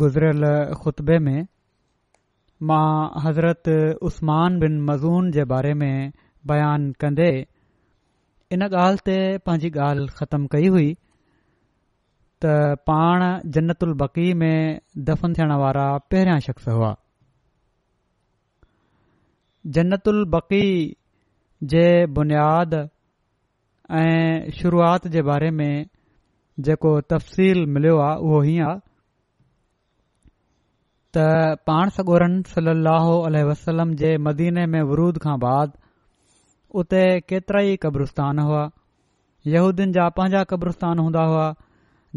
गुज़िरियल ख़ुतबे में मां हज़रत उस्मान बिन मज़ून जे बारे में बयान कंदे इन ॻाल्हि ते पंहिंजी ॻाल्हि ख़तमु कई हुई त पाण जन्नतुल बक़ी में दफ़न थियण वारा पहिरियां शख़्स हुआ जन्नतुल बकी जे बुनियादु ऐं शुरूआति जे बारे में जेको तफ़सील मिलियो आहे उहो हीअं आहे त पाण सगोरन सली वसलम जे मदीने में वरूद खां बाद उते केतिरा ई क़ब्रुस्तान हुआ यहदीन जा पंहिंजा क़ब्रुस्तान हूंदा हुआ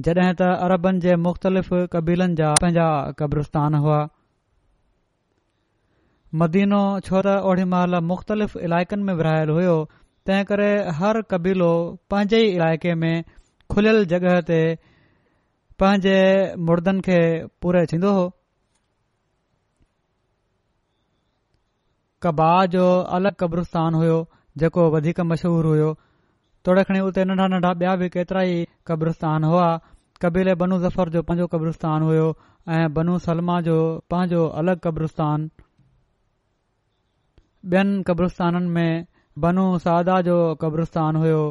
जॾहिं त अरबनि जे मुख़्तलिफ़ कबीलनि जा पंहिंजा क़ब्रुस्तान हुआ मदीनो छो त ओड़ी महिल मुख़्तलिफ़ इलाइक़नि में हुयो तंहिं करे हर कबीलो पंहिंजे ई इलाइक़े में खुलियल जॻहि ते पंहिंजे मुर्दनि खे पूरे थींदो हो कबा जो अलॻि कब्रस्तान हुयो जेको वधीक मशहूरु हुयो तोड़े खणी हुते नंढा नंढा ॿिया बि केतिरा ई कब्रस्तान हुआ कबीले बनू ज़फर जो पंहिंजो कब्रस्तान हुयो ऐं बनू सलमा जो पंहिंजो अलॻि कब्रस्तान ॿियनि क़ब्रुस्ताननि में बनू सादा जो कब्रस्तान हुयो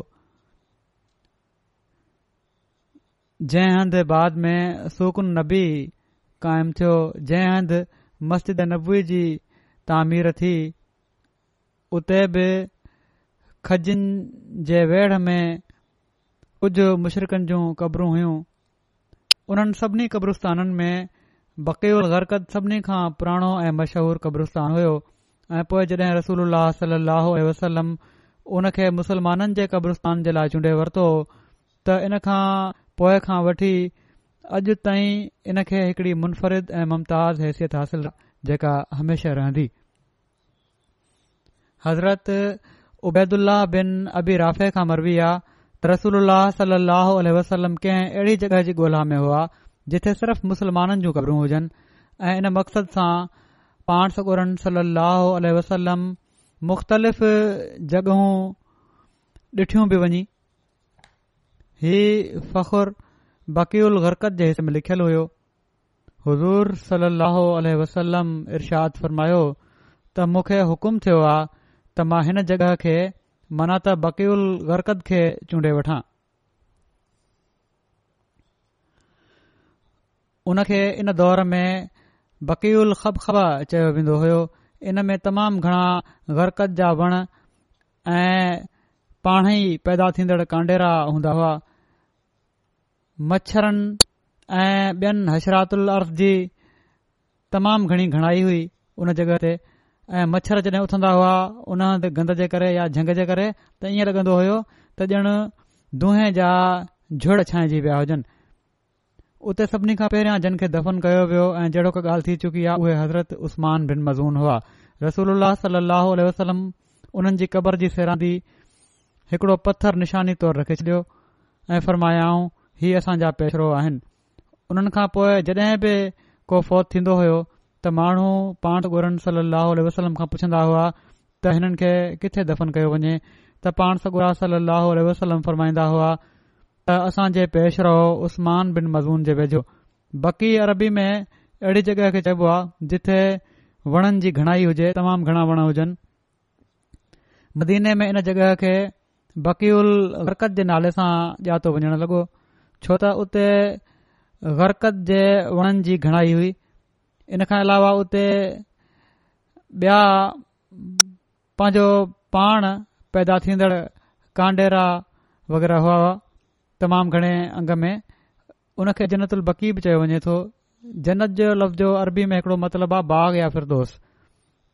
जंहिं हंधि बाद में सुकुन नबी क़ाइमु थियो जंहिं हंधि मस्जिद नबी जी तामीर थी उते बि खजिनि जे वेढ़ में कुझु मुशरक़नि जूं क़बरूं हुयूं उन्हनि सभिनी क़ब्रुस्ताननि में बक़ी गरकत हरकत सभिनी खां पुराणो ऐं मशहूरु क़ब्रुस्तान हुयो ऐं पोइ जॾहिं रसूल सलो अल वसलम उनखे मुस्लमाननि जे क़ब्रस्तान जे लाइ चूंडे॒ वरितो त इन खां पोइ खां वठी अॼु ताईं इनखे हिकड़ी मुनफ़िद ऐं मुमताज़ हैसियत हासिल जेका हमेशा रहंदी हज़रत उबैदुल्लाह बिन अबी राफ़े खां मरबी आहे त रसूल सलाहु अलह वसलम कंहिं अहिड़ी जॻह जी ॻोल्हा में हुआ जिथे सिर्फ़ु मुस्लमाननि जूं क़बरू हुजनि ऐं इन मक़सद सां पाण सुगुरन सलाह अलह वसलम मुख़्तलिफ़ जॻह ॾिठियूं पियूं वञी ही फ़खुर बकी उल गरकत जे हित में लिखियलु हुयो हुज़ूर सल लो वसलम इर्षाद फ़रमायो त मूंखे हुकुम थियो आहे त मां हिन जॻह खे मना त बकीउल गरकत खे चूंडे॒ वठां उनखे इन दौर में बकीउल ख़ब ख़ब चयो वेंदो हुयो इन में तमामु घणा गरकत जा वण ऐं पाण ई पैदा थींदड़ कांडेरा हूंदा हुआ मच्छरनि ऐं ॿियनि हशरातुल अर्थ जी तमामु घणी घणाई हुई उन जॻह ते ऐं मच्छर जॾहिं उथंदा हुआ उन हंधि गंद जे करे या झंग जे करे त ईअं लॻंदो हुयो त ॼण दूं जा झुड़ छांइजी विया हुजनि उते सभिनी खां पहिरियां जिन खे दफ़न कयो वियो ऐं जहिड़ो का ॻाल्हि थी चुकी आहे उहे हज़रत उस्मान बिन मज़ून हुआ रसूल अलसलम उन्हनि जी क़बर जी सहिरांदी हिकड़ो पत्थर निशानी तौर रखे छॾियो ऐं फ़रमायाऊं हीउ असांजा पेशरो आहिनि उन्हनि खां पोइ जड॒हिं बि को फौत थींदो हो त माण्हू पाण त गोर सलाह वसलम खां पुछंदा हुआ त हिननि किथे दफ़न कयो वञे त पाण सगुर सलाह वसलम फ़रमाईंदा हुआ त असांजे पेश रओ उस्मान बिन मज़ून जे वेझो बकी अरबी में अहिड़ी जॻहि खे चइबो आहे जिथे वणनि जी घणाई हुजे तमामु घणा वण हुजनि मदीने में इन जॻह खे बकी उल बरकत जे नाले सां ॼातो वञणु लॻो छो त उते गरकत जे वणनि जी घणाई हुई इन खां अलावा उते ॿिया पंहिंजो पाण पैदा थींदड़ कांडेरा वग़ैरह हुआ तमाम घणे में उनखे जनतु उल बकी बि चयो वञे थो जनत जो लफ़्ज़ जो अरबी में हिकिड़ो मतिलबु आहे बाग़ या फिरदो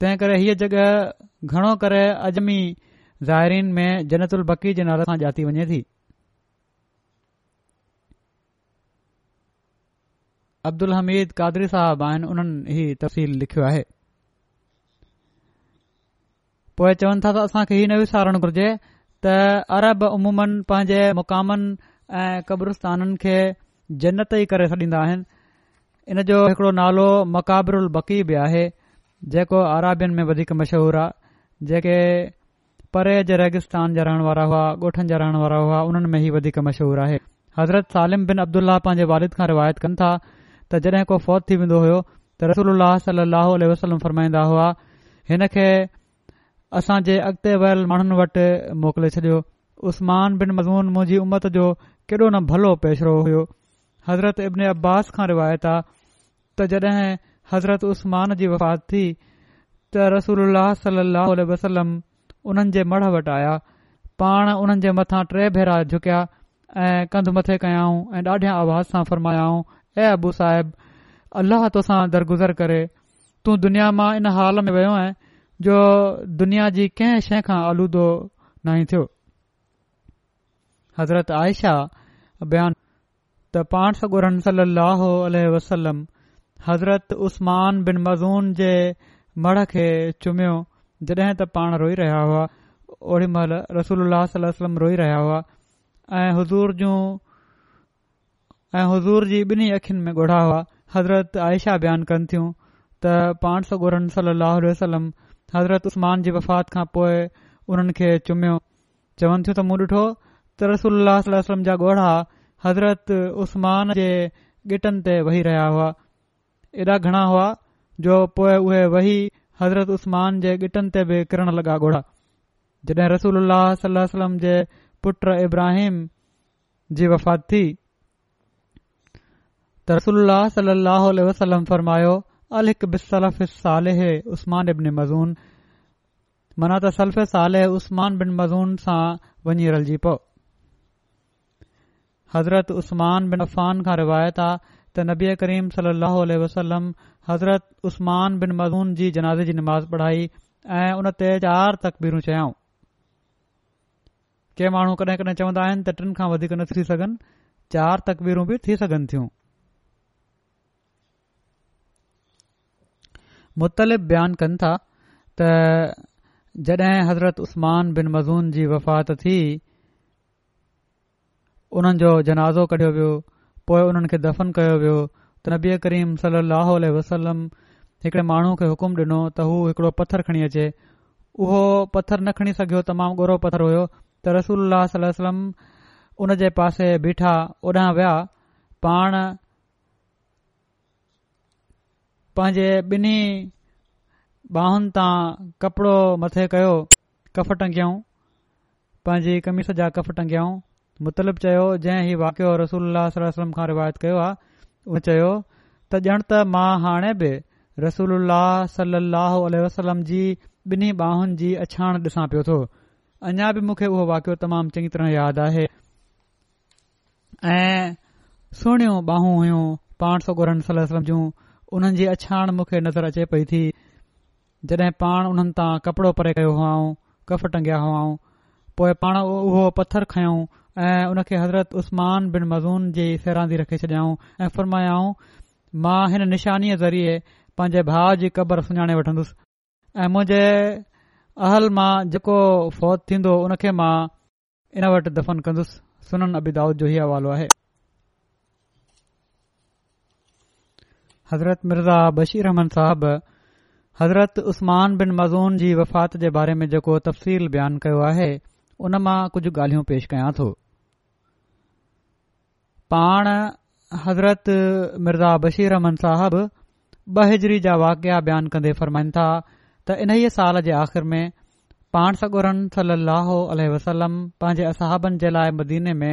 तंहिं करे हीअ जॻह घणो करे अजमी ज़ाइरीन में जनत उल जे नाले सां जाती वञे थी अब्दुल हमीद कादरी साहिबु आहिनि उन्हनि ई तफ़सील लिखियो आहे चवनि था त विसारणु घुरिजे त अरब उमूम पंहिंजे मुकाम ऐं क़ब्रस्ताननि खे जन्नत ई करे छॾींदा आहिनि इन जो हिकड़ो नालो मकाबरबी बि आहे जेको अराबियुनि में वधीक मशहूरु आहे जेके परे जे रेगिस्तान जा रहण वारा हुआ ॻोठनि जा रहण वारा हुआ उन्हनि में ई वधीक मशहूरु आहे हज़रत सालिम बिन अब्दुला पंहिंजे वालिद खां रिवायत कनि था त जॾहिं को फ़ौज थी वेंदो होयो त रसूल अलाह वसलम फरमाईंदा हुआ हिन खे असां जे अॻिते वियल माण्हुनि वटि मोकिले छॾियो उस्मान बिन मज़मून मुंहिंजी उमत जो केॾो न भलो पेशिरो हुयो हज़रत इब्न अब्बास खां रिवायत आहे त जड॒हिं हज़रत उस्मान जी वफ़ात थी त रसूल सलम उन्हनि जे मड़ वटि आया पाण उन्हनि जे मथां टे भेरा झुकिया ऐं कंध मथे कयाऊं ऐं ॾाढे आवाज़ सां फ़रमायाऊं ऐ अबू साहिब अलाह तोसां दरगुज़र करे तूं दुनिया मां इन हाल में वयो आईं जो दुनिया जी कंहिं शइ खां आलूदो नाही थियो हज़रत आयशा बयान त पाण अलज़रत उसमान जॾहिं त पाण रोई रहिया हुआ ओड़ी महिल ऐं हुज़ूर जी ॿिन्ही अखियुनि में गोड़ा हुआ हज़रत आयशा बयानु कनि थियूं त पाण सोरहन सलाह वसलम हज़रत उसमान जी वफ़ात खां पोइ उन्हनि खे चुमियो चवनि थियूं त मूं ॾिठो त रसूल सलम जा ॻोढ़ा हज़रत उस्मान जे ॻिटन ते वेही रहिया हुआ एॾा घणा हुआ जो पोए उहे वेही हज़रत उसमान जे ॻिटन ते बि किरणु लगा ॻोढ़ा जॾहिं रसूल अल्लाह सलम जे पुट इब्राहिम जी वफ़ात थी त रसोल सलम फरमायो अल हिकु मज़ून माना त सलफे साल उसमान बिन मज़ून सां वञी रलजी पियो हज़रत उस्तमान बिनान खां रिवायत आहे त नबीआ करीम सली असलम हज़रत उस्तमान बिन मज़ून जी जनाज़े जी निमाज़ पढ़ाई ऐं उन ते चारि तक़बीरूं चयाऊं के माण्हू कॾहिं कॾहिं चवंदा आहिनि त टिनि खां वधीक न थी सघनि चार तकबीरूं बि थी सघनि थियूं मुख़्तलिफ़ बयानु कनि था त जॾहिं हज़रत उसमान बिन मज़ून जी वफ़ात थी उन्हनि जो जनाज़ो कढियो वियो पोइ उन्हनि खे दफ़न कयो वियो त नबी करीम सली अह वसलम हिकड़े माण्हू खे हुकुम ॾिनो त हू हिकड़ो पत्थर खणी अचे उहो पथरु न खणी सघियो तमामु गोरो पत्थर हुयो त रसूल सलम उन जे पासे बीठा ओॾां विया पाण पंहिंजे ॿिन्ही बाहुनि तां कपिड़ो मथे कयो कफ टंगियऊं पंहिंजी कमीस सॼा कफ टंगियऊं मुतलब चयो जंहिं वाकियो रसूल वसलम खां रिवायत कयो आहे उन चयो त ॼण त मां हाणे बि रसूल सलाह वसलम जी ॿिन्हिनि बाहुन जी अछाण ॾिसा पियो थो अञा बि मूंखे उहो वाकियो तमामु चङी तरह यादि आहे ऐं सुहिणियूं बाहूं हुइयूं पाण सलम जूं उन्हनि जी अछा मूंखे नज़र अचे पई थी जड॒हिं पाण उन्हनि तां परे कयो कफ टंगाया हुआ पोएं पाण उहो पथर ऐं उन खे हज़रत उस्मान बिन मज़ून जी सहिरांदी रखे छॾियाऊं ऐं फ़ुरमायाऊं मां हिन निशानीअ ज़रिए पांजे भाउ जी क़बर सुञाणे वठंदुसि ऐं मुंहिंजे अहल मां जेको फ़ौज थींदो उनखे मां इन वटि दफ़न कंदुसि सुन दाऊद जो ई हवालो आहे हज़रत मिर्ज़ा बशीर अहमन साहब हज़रत उस्मान बिन मज़ून जी वफ़ात जे बारे में जेको तफ़सील बयानु कयो आहे उन मां कुझु ॻाल्हियूं पेश कयां थो पाण हज़रत मिर्ज़ा बशीर रहमन साहब बहिजरी जा वाक़िया बयानु कंदे फरमाइनि था त इन्हीअ साल जे आख़िर में पाण सगोरन सली अल वसलम पंहिंजे असहाबनि जे लाइ मदीने में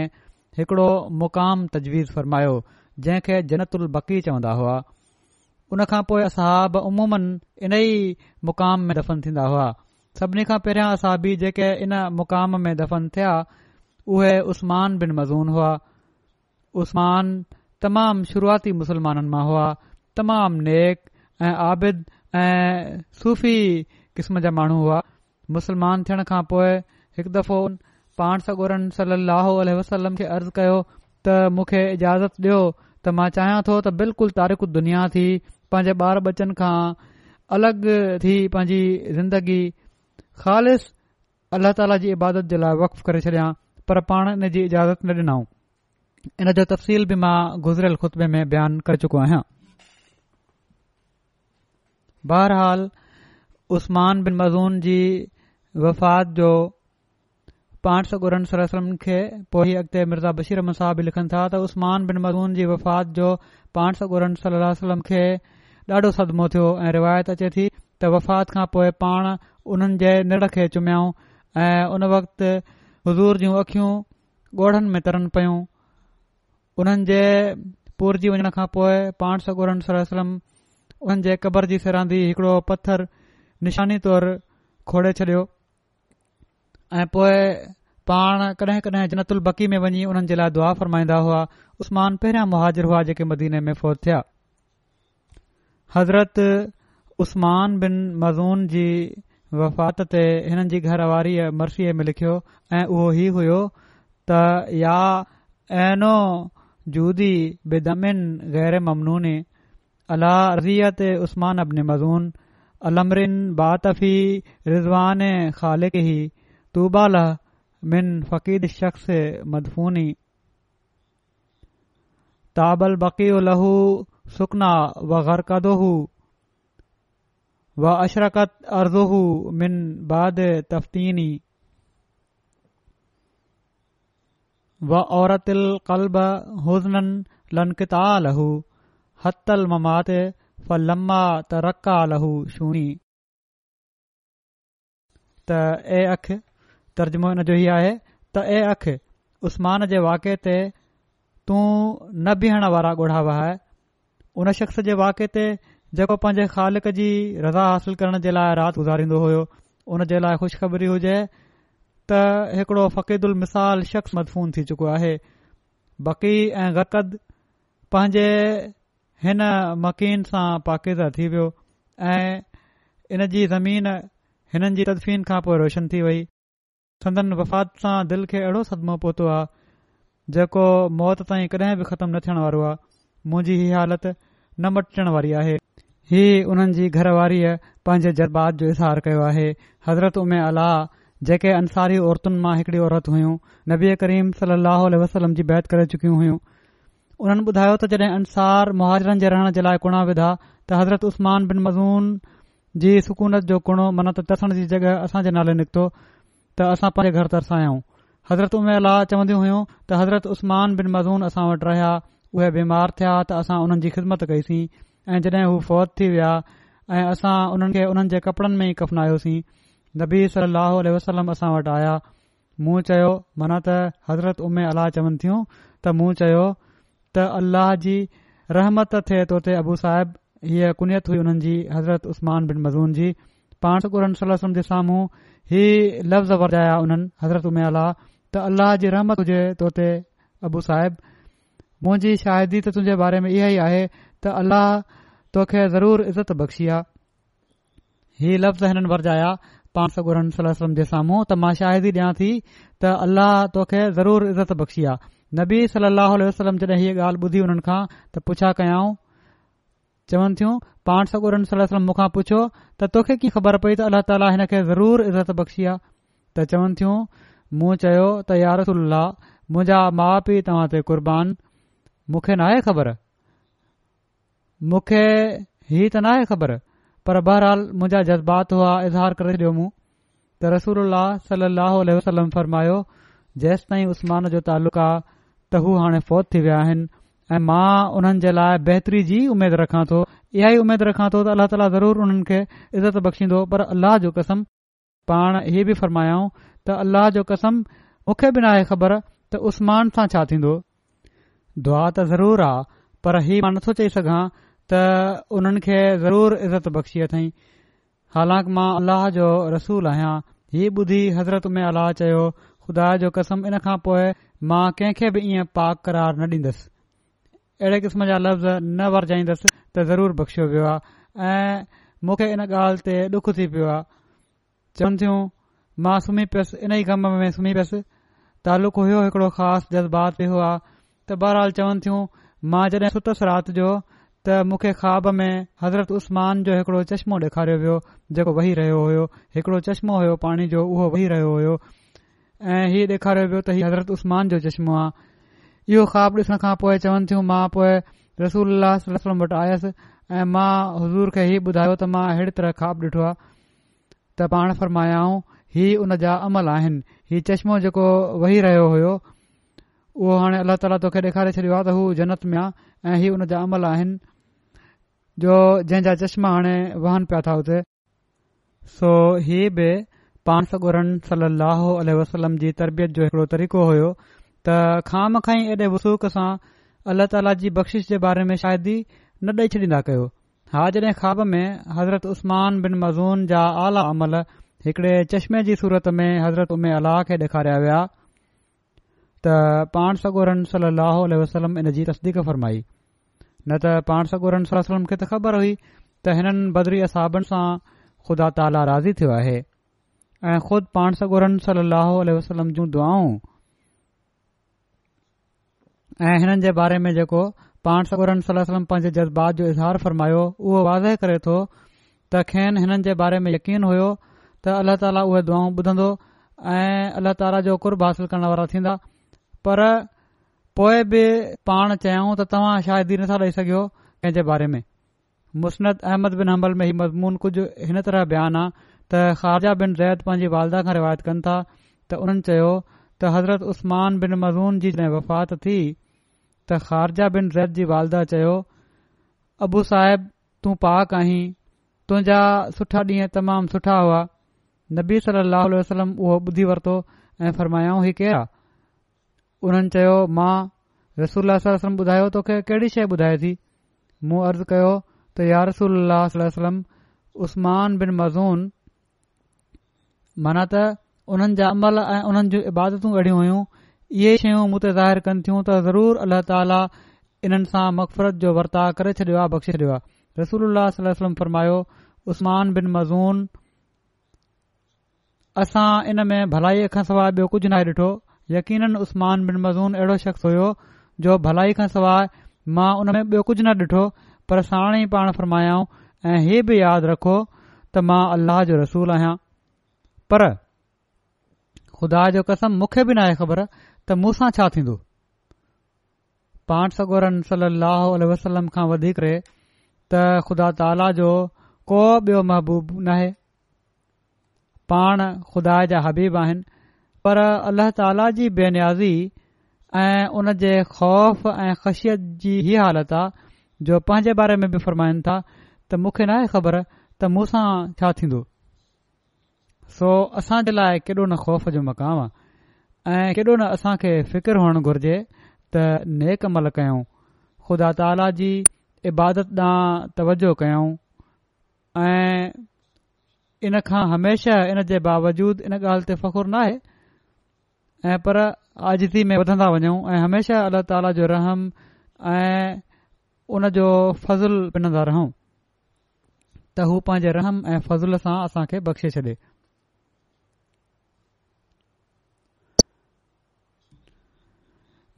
हिकड़ो मुक़ाम तजवीज़ फ़रमायो जंहिंखे जनत उल बकी चवंदा हुआ उन खां पोइ असहाबमूमन इन ई मुक़ाम में दफ़न थींदा हुआ सभिनी खां पहिरियां असाबी जेके इन मुक़ाम में दफ़न थिया उहे उस्मान बिन मज़ून हुआ उस्मान तमामु शुरूआती मुसलमाननि मां हुआ तमामु नेक ऐं आबिद ऐं सुफ़ी क़िस्म जा माण्हू हुआ मुसलमान थियण खां पोइ हिकु दफ़ो पाण सगोरनि सलाहु वसलम खे अर्ज़ कयो त मूंखे इजाज़त ॾियो त मां चाहियां थो त बिल्कुलु तारिक दुनिया थी पंहिंजे ॿार बचन खां अलगि॒ थी पंहिंजी ज़िंदगी ख़ालि अल्लाह ताला जी इबादत जे लाइ वक़ करे छॾियां पर पाण इन जी इजाज़त न ॾिनऊं इन जो तफ़सील बि मां गुज़िरियल खुतबे में बयानु करे चुको आहियां बहरहाल उस्मान बिन मज़ून जी वफ़ात जो सौ गुरन सरसलम खे पो अॻिते मिर्ज़ा बशीर साहब लिखनि था त उस्मान बिन मज़ून जी वफ़ात जो पानस सौ गुरन सलम खे ॾाढो सदमो थियो ऐं रिवायत अचे थी त वफ़ात खां पोएं पाण उन्हनि जे निण खे चुमियाऊं ऐं उन वक़्त हज़ूर जूं अखियूं ॻोढ़नि में तरन पयूं उन्हनि जे पूरजी वञण खां पोइ पाण सगूरम उन्हनि जे क़बर जी फिरांदी हिकड़ो पत्थर निशानी तौर खोड़े छडि॒यो ऐं पोएं पाण कॾहिं कॾहिं बकी में वञी हुननि जे लाइ दुआ फ़रमाईंदा हुआ उस्मान पहिरियां मुहाजिर हुआ जेके मदीने में फौत थिया हज़रत उस्मान बिन मज़ून जी वफ़ात ते हिननि जी घर मर्सीअ में लिखियो ऐं उहो ही हुयो त एनो جودی بدمن غیر ممنون رضیت عثمان ابن مضون المرن باطفی رضوان خالق ہی تو من فقید شخص مدفونی تابل بقی لہو سکنا و غرق و اشرکت ارزو من باد تفتینی व औरतिल कल्ब औरत हुसन लहू हतल ममात फ लम्मा त रका लहू त ए अख तर्जुमो इन जो हीउ आहे त ए अख़ उस्मान जे वाक़ ते तू न बीहण वारा ॻोढ़ा हुआ है हुन शख़्स जे वाक़ु ते जेको पंहिंजे ख़ालिक जी रज़ा हासिल करण जे लाइ राति गुज़ारींदो हुयो उन जे लाइ ख़ुशि हुजे त हिकड़ो फ़क़तीद मिसाल शख़्स मदफ़ून थी चुको आहे बकी ऐं ग़कद पंहिंजे हिन मकीन सां पाकिदर थी वियो ऐं इन जी ज़मीन हिननि जी तदफ़ीन खां पोइ रोशन थी वई संदन वफ़ात सां दिल खे अहिड़ो सदमो पहुतो आहे जेको मौत ताईं कॾहिं बि ख़तमु न थियण वारो आहे मुंहिंजी ही हालत न मटण वारी आहे हीअ हुननि जी घरवारी पंहिंजे जज़्बात जो इज़हार कयो आहे हज़रत उमे अलाह जेके अंसारी औरतुनि मां हिकड़ी औरत हुयूं नबी करीम सली अल वसलम जी बैत करे चुकियूं हुयूं उन्हनि ॿुधायो त जॾहिं अंसार मुहाजरनि जे रहण जे लाइ कुणा विधा त हज़रत उस्मान बिन मज़ून जी सुकूनत जो कुणो मन त तरसण जी जॻहि असां जे नाले निकितो त असां पंहिंजे घर तरसायूं हज़रत उमिरा चवंदियूं हुयूं त हज़रत उस्मान बिन मज़ून असां वटि रहिया उहे बीमार थिया त असां उन्हनि जी ख़िदमत कईसीं ऐं जड॒हिं हू फौत थी विया ऐं असां उन्हनि खे उन्हनि जे कपिड़नि में ई अपनायोसीं नबी सल वसलम असां वटि आया मूं चयो माना त हज़रत उमे अलाह चवनि थियूं त मूं चयो त अल्लह जी रहमत थिए तोते अबू साहिब हीअ कुन्यत हुई हुननि जी हज़रत उस्म जी पाण जे साम्हूं ही लफ़्ज़ वरजाया उन्हनि हज़रत उमे अलाह त अल्लह जी रहमत हुजे तोते अबू साहिब मुंहिंजी शायदि तुंहिंजे बारे में इहे ई आहे त अल्लाह तोखे ज़रूर इज़त बख़्शी आहे ही लफ़्ज़ हिननि वरजाया पाण सगुरन सलम जे साम्हूं त मां शाहिदी ॾियां थी त अल्लाह तोखे ज़रूर इज़त बख़्शी आहे नबी सलाह जॾहिं हीअ ॻाल्हि ॿुधी हुननि खां त पुछा कयाऊं चवनि थियूं पाण सगुर सलम मूंखां पुछो त तोखे कीअं ख़बर पई त अल्ला ताला हिन खे ज़रूर इज़त बख़्शी आहे त चवनि थियूं मूं चयो त यारसल मुंहिंजा माउ पीउ तव्हां ते कुर्बान मूंखे नाहे ख़बर मूंखे हीउ त न ख़बर पर बहरहाल मुंहिंजा जज़्बात हुआ इज़हार करे छॾियो मूं त रसूल सलाहु वसलम फरमायो जेसि ताईं उस्मान जो तालुक़ु आहे त हू हाणे फौत थी विया आहिनि ऐ मां उन्हनि जे लाइ बहितरी जी उमेद रखां थो इहा ई उमेद रखां थो त अल्ल्ह ताला ज़रूर उन्हनि खे इज़त बख़्शींदो पर अल्लाह जो कसम पाण इहे बि फ़रमायाऊं त अल्लाह जो कसम मूंखे बि न आहे ख़बर त उस्मान सां छा थींदो दुआ त ज़रूरु आहे पर हीउ मां नथो चई सघां त उन्हनि खे ज़रूर इज़त बख़्शी अथई हालांकि मां अल्लाह जो रसूल आहियां हीउ ॿुधी हज़रत में अल्लाह चयो खुदा जो कसम इन खां पोए मां कंहिंखे बि इएं पाक करार न ॾींदुसि अहिड़े किस्म जा लफ़्ज़ न वरजाईंदसि त ज़रूर बख़्शियो वियो आहे ऐं मूंखे इन ॻाल्हि ते डुख थी पियो आहे चवन थियूं मां सुम्ही पयुसि इन ई कम में सुम्ही पियुसि तालुक हुयो हिकिड़ो ख़ासि जज़्बात वियो आहे त बहरहाल चवन थियूं मां जॾहिं सतस राति जो त मुखे ख्वाब में हज़रत उस्मान जो हिकड़ो चश्मो ॾेखारियो वियो जेको वही रहियो हुयो चश्मो हुयो पाणी जो उहो वही रहियो हुयो ऐं हीअ ॾेखारियो वियो त हज़रत उस्मान जो चश्मो आहे इहो ख्वाब ॾिसण खां पोइ चवन थियूं मां रसूल रसलम वटि आयुसि ऐं मां हज़ूर खे इहो ॿुधायो त मां अहिड़ी तरह ख्वाब ॾिठो आहे त पाण फरमायाऊं हीउ उन जा अमल आहिनि हीउ चश्मो जेको वही रहियो हो उहो हाणे अल्लाह ताला तोखे ॾेखारे छॾियो आहे त हू जनत में आहे ऐं हीअ जा अमल आहिनि जो जंहिंजा चश्मा हाणे वहनि पिया था उते सो हीअ बि पान सगोरन सल लहो वसलम जी तरबियत जो हिकड़ो तरीक़ो हुयो त खाम खाई ऐडे वसूक सां अल्लाह ताला जी बख़्शीश जे बारे में शायदि न ॾेई छॾींदा कयो हा जड॒हिं ख्वाब में हज़रत उस्मान बिन मज़ून जा आला अमल हिकड़े चश्मे जी सूरत में हज़रत उमे अलाह खे ॾेखारिया विया त पाण सगोरन सल वसलम इन जी तसदीक फरमाई न त पाण सगोरम सलम त ख़बर हुई त हिननि बदरी असाबनि सां ख़ुदा ताला राज़ी थियो आहे ऐ खुद पाण सगोरन सलम जूं दुआऊं ऐं हिननि जे बारे में जेको पाण सगोरम सलम वसलम पंहिंजे जज़्बात जो इज़हार फ़रमायो उहो वाज़े करे थो त खेनि हिननि जे बारे में यकीन हुयो त अल्ला ताला उहे दुआऊं ॿुधंदो ऐं अल्लाह ताला जो कुर्ब हासिल करण वारा थींदा पर पोएं बि पाण चयाऊं त तव्हां शायदि ई नथा ॾेई सघियो कंहिंजे बारे में मुस्नत अहमद बिन हमल में ही मज़मून कुझु हिन तरह बयान आहे त ख़ारजा बिन रैत पंहिंजी वालदा खां रिवायत कनि था त हुननि चयो त हज़रत उस्मान बिन मज़मून जी जॾहिं वफ़ात थी त ख़ारजा बिन रैत जी वालदा चयो अबू साहिब तूं पाक आहीं तुंहिंजा सुठा ॾींहं तमामु सुठा हुआ नबी सली अलुधी वरितो ऐं फरमायाऊं हीउ केरु आहे उन्हनि चयो मां रसूलम ॿुधायो तोखे कहिड़ी शइ ॿुधाए थी मूं अर्ज़ु कयो त यार रसूलम उस्मान बिन मज़ून माना त उन्हनि जा अमल ऐं उन्हनि जूं इबादतूं अहिड़ियूं हुयूं इहे शयूं मूं ज़ाहिरु कनि थियूं त ज़रूर अल्ला तालनि सां मक़फ़रत जो वर्ताउ करे छडि॒यो आहे बख़्शे छॾियो आहे रसूल वसलम फ़रमायो उस्मान बिन मज़ून असां इन में भलाईअ खां सवाइ ॿियो कुझ नाहे ॾिठो यकीन उस्मान बिन मज़ून अहिड़ो शख़्स हुयो जो भलाई खां सवाइ मां उन में ॿियो कुझ न ॾिठो पर साण ई पाण फरमायाऊं ऐं हीअ बि यादि रखो त मां अल्लाह जो रसूल आहियां पर ख़ुदा जो कसम मूंखे बि नाहे ख़बर त मूं छा थींदो पाण सगोरन सल अलसलम खां वधीक रहे त ख़ुदा ताला जो को बि॒यो महबूब नाहे पाण खुदा जा हबीब आहिनि पर अल्लाह ताला जी बेनियाज़ी ऐं उन जे ख़ौफ़ ऐं ख़शियत जी हीअ हालत आहे जो पंहिंजे बारे में बि फ़रमाइनि था त मूंखे न आहे ख़बर त मूं छा थींदो सो असां जे लाइ केॾो न ख़ौफ़ जो मक़ामु आहे ऐं केॾो न असां खे फिकिर हुअण घुर्जे त नेक नेकमल कयूं ख़ुदा ताला जी इबादत ॾांहुं तवजो कयूं ऐं इन खां हमेशा इन जे बावजूद इन ॻाल्हि ते फ़ख़ुरु न आहे ऐं पर आजदी में वधंदा वञूं ऐं हमेशा अल्ला ताला जो रहम ऐं जो फज़ल पिनंदा रहूं त हू पंहिंजे रहम ऐं फज़ूल सां असांखे बख़्शे छॾे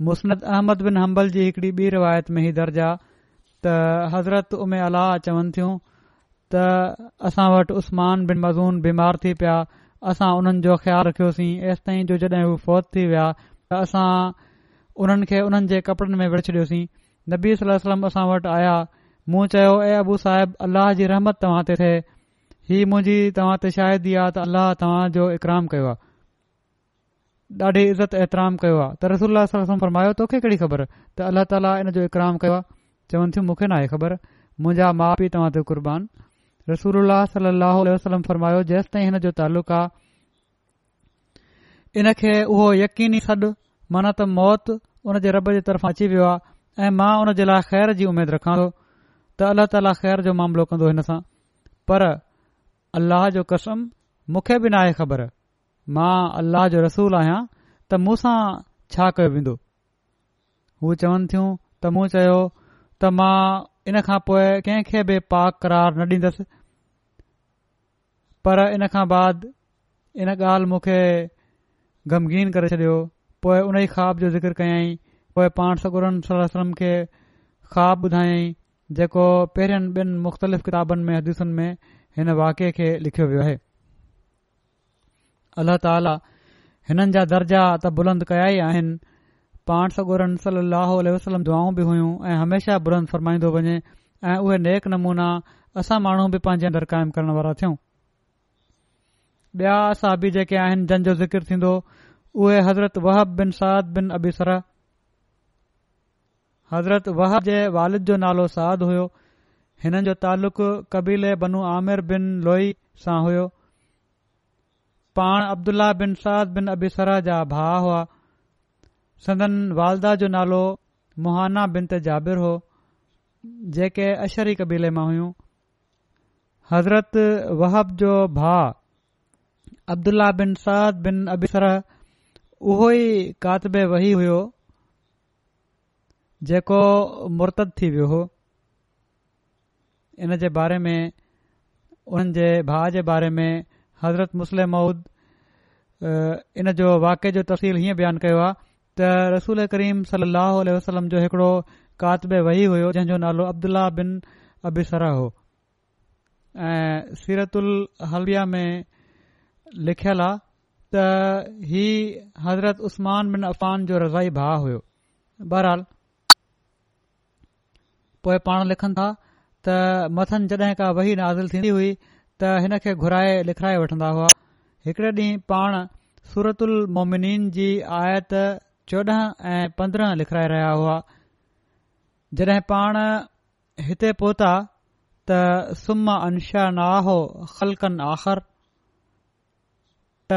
मुस्नत अहमद बिन हंबल जी हिकड़ी ॿी रिवायत में ही दर्ज आहे त हज़रत उमे अलाह चवनि थियूं त असां वटि उस्मान बिन मज़ून बीमार थी पिया असां उन्हनि जो ख़्यालु रखियोसीं ऐसि ताईं जो जॾहिं हू फौत थी विया त असां उन्हनि खे उन्हनि जे कपड़नि में विढ़ छॾियोसीं नबी सलम्म असां वटि आया मूं चयो ए अबू साहिब अलाह जी रहमत तव्हां ते थे हीउ मुंहिंजी तव्हां ते शायदि आहे त अलाह तव्हांजो इकराम कयो आहे ॾाढी इज़त एतिराम कयो आहे त रसोल सलम फरमायो तोखे कहिड़ी ख़बर त अल्ला ताला इन जो इकराम कयो आहे चवनि थियूं मूंखे ख़बर मुंहिंजा माउ पीउ तव्हां ते रसूल सलाहु वसलम फरमायो علیہ ताईं हिन जो तालुक़ु आहे इन खे उहो यकीनी सॾु माना त मौत उन जे रॿ जे तरफ़ां अची वियो आहे ऐं मां हुन जे लाइ ख़ैर जी उमेद रखां थो त अल्लाह ताला ख़ैर जो मामिलो कंदो हिन सां पर अल्लाह जो कसम मूंखे बि न आहे ख़बर मां अल्लाह जो रसूल आहियां त मूं छा कयो वेंदो हू चवन थियूं त मूं चयो त मां इन खां पोइ कंहिंखे बि पाक करार न पर इन खां बाद इन ॻाल्हि मूंखे ग़मगीन करे छॾियो पोइ उन ई ख़्वाब जो ज़िक्र कयई पोइ पाण सगोरन सलम खे ख़्वाब ॿुधायाई जेको पहिरियनि ॿिनि मुख़्तलिफ़ किताबनि में हदीसुनि में हिन वाके खे लिखियो वियो आहे अल्ल्ह ताला हिननि जा दर्जा त बुलंद कया ई आहिनि पाण सगोर वसलम दुआऊं बि हुयूं ऐं हमेशह बुलंद फ़रमाईंदो वञे ऐं उहे नेक नमूना असां माण्हू बि पंहिंजे अंदरि क़ाइमु करण वारा थियूं ॿिया असां बि जेके आहिनि जंहिंजो ज़िकर थींदो उहे हज़रत वहब बिन साद बिन अबीसर हज़रत वहब जे वालिद जो नालो साद हुयो हिननि जो तालुक़ु कबीले बनू आमिर बिन लोई सां हुयो पाण अब्दुलाह बिन साद बिन अबीसर जा भा हुआ सदन वालदा जो नालो मुहाना बिन ते जाबिर हो जेके अशरी कबीले मां हुयूं हज़रत वहब जो भा عبداللہ बिन साद बिन अबिसरा उहो ई कातिबे वही हुयो जेको मुर्तद थी वियो हो इन जे बारे में उन्हनि जे भाउ जे बारे में हज़रत मुस्लिम माउद इन जो वाके जो तफ़ील हीअं बयानु कयो आहे त रसूल करीम सलाह वसलम जो हिकिड़ो कातबे वही हुयो जंहिंजो नालो अब्दुलाह बिन अबिसरा हो ऐं सीरतु हलविया में लिखियलु आहे त ही हज़रत उस्मान बिन अफ़ान जो रज़ाई भाउ हुयो बहरहाल पोइ पाण लिखनि था त मथनि जॾहिं खां वही नाज़िल थींदी हुई त हिन खे घुराए लिखाए वठंदा हुआ हिकड़े ॾींहुं पाण सूरत उल मोमिनन जी आयत चोॾहं ऐं पंद्रहं लिखाए रहिया हुआ जॾहिं पाण हिते पहुता त सुमा अनशा नाहो ख़लकन आख़र त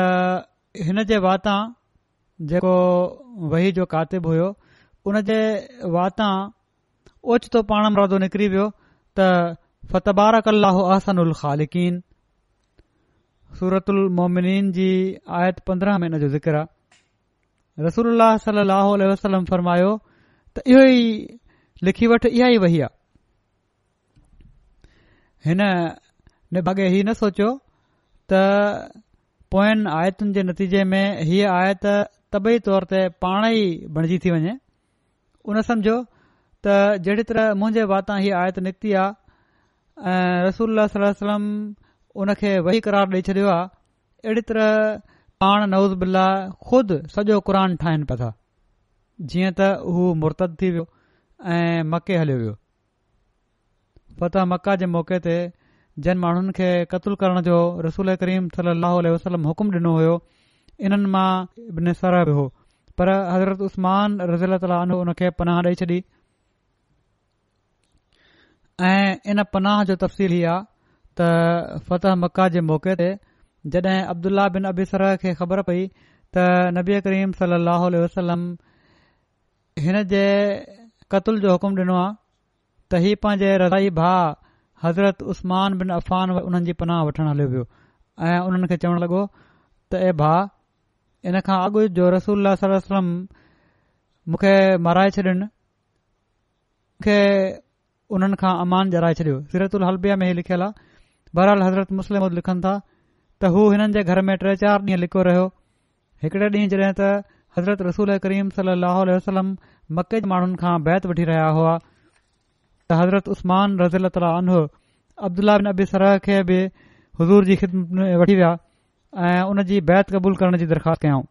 हिन जे वातां जेको वही जो कातिबु हुयो उन जे वातां ओचितो पाण मुरादो निकिरी वियो त फ़तबार कलाहो अहसन ख़ालिकन सूरतन जी आयत पंद्रहं महिने जो ज़िक्र आहे रसूल वसलम फरमायो त इहो ई लिखी वठि इहा ई वही आहे हिन ई न सोचियो त पोयनि आयतुनि जे नतीजे में हीअ आयत तबई तौर ते पाण ई बणिजी थी वञे उन सम्झो त जहिड़ी तरह मुंहिंजे वाता हीअ आयत निकिती आहे रसूल सलम उन खे वही क़रार ॾेई छॾियो आहे अहिड़ी तरह पाण नवूज़ ख़ुदि सॼो क़ुर ठाहिनि पिया था जीअं त हू मुर्त थी वियो ऐं मके हलियो वियो फतह मका जे मौक़े ते जिन माण्हुनि खे क़तलु करण जो रसूल करीम सल अल्ह वसलम हुकुम ॾिनो हुयो इन्हनि मां इब्न नसर बि हुओ पर हज़रत उस्मान रज़ील ताल हुन खे पनाह ॾेई छॾी ऐं इन पनाह जो तफ़सील हीअ आहे त फ़तह मक्का जे मौक़े ते जॾहिं अब्दुल्ला बिन अबी सर खे ख़बर पई त नबी करीम सल अह वसलम हिन जे कतुल जो हुकुम ॾिनो आहे त हीउ पंहिंजे रज़ाई भाउ हज़रत उस्मान बिन अफ़ाननि जी पनाह वठण हलियो वियो ऐं उन्हनि खे चवण लॻो त ऐ भा इन खां अॻु जो रसूल सलम मूंखे माराए छॾिन खे हुननि खां अमान जाराए छॾियो सीरत हलबिया में ही लिखियलु आहे बरहाल हज़रत मुस्लिम लिखनि था त हू हिननि जे घर में टे चार ॾींहं लिखियो रहियो हिकड़े ॾींहुं जॾहिं त हज़रत रसूल करीम सली लहलम मकेज माण्हुनि खां बैत वठी रहिया हुआ हज़रत उसमान रज़ीलाहर अब्दुला बिन अबी सरह खे बि हज़ूर जी ख़िदमत वठी विया ऐं हुन जी बैत क़बूल करण जी दरख़्वास्त कयाऊं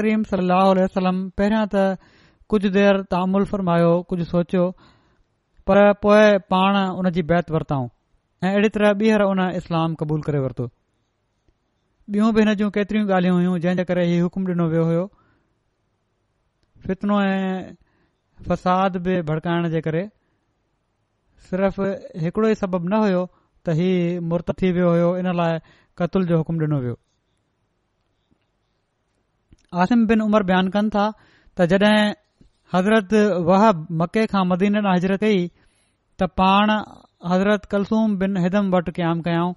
करीम सलम पहिरियों त कुझु देरि तामुल फरमायो कुझ सोचियो पर पोइ पाण हुन जी बैत वरताऊं ऐं अहिड़ी तरह ॿीहर उन इस्लाम क़बूल करे वरितो बियूं बि हिन जूं केतरियूं ॻाल्हियूं हुयूं जंहिं जे करे हीउ हुकुम डि॒नो वियो होतनो ऐं फसाद बि भड़काइण जे करे सिर्फ़ हिकड़ो ई सबब न हुयो त ही मुर्त थी वियो हो लाइ क़तुल जो हुकुम डि॒नो वियो आसिम बिन उमर बयानु कनि था त जड॒हिं हज़रत वहब मके खां मदीन ॾांहुं हज़रत कई त पाण हज़रत कल्सूम बिन हिदम वटि क़ाइमु कयाऊं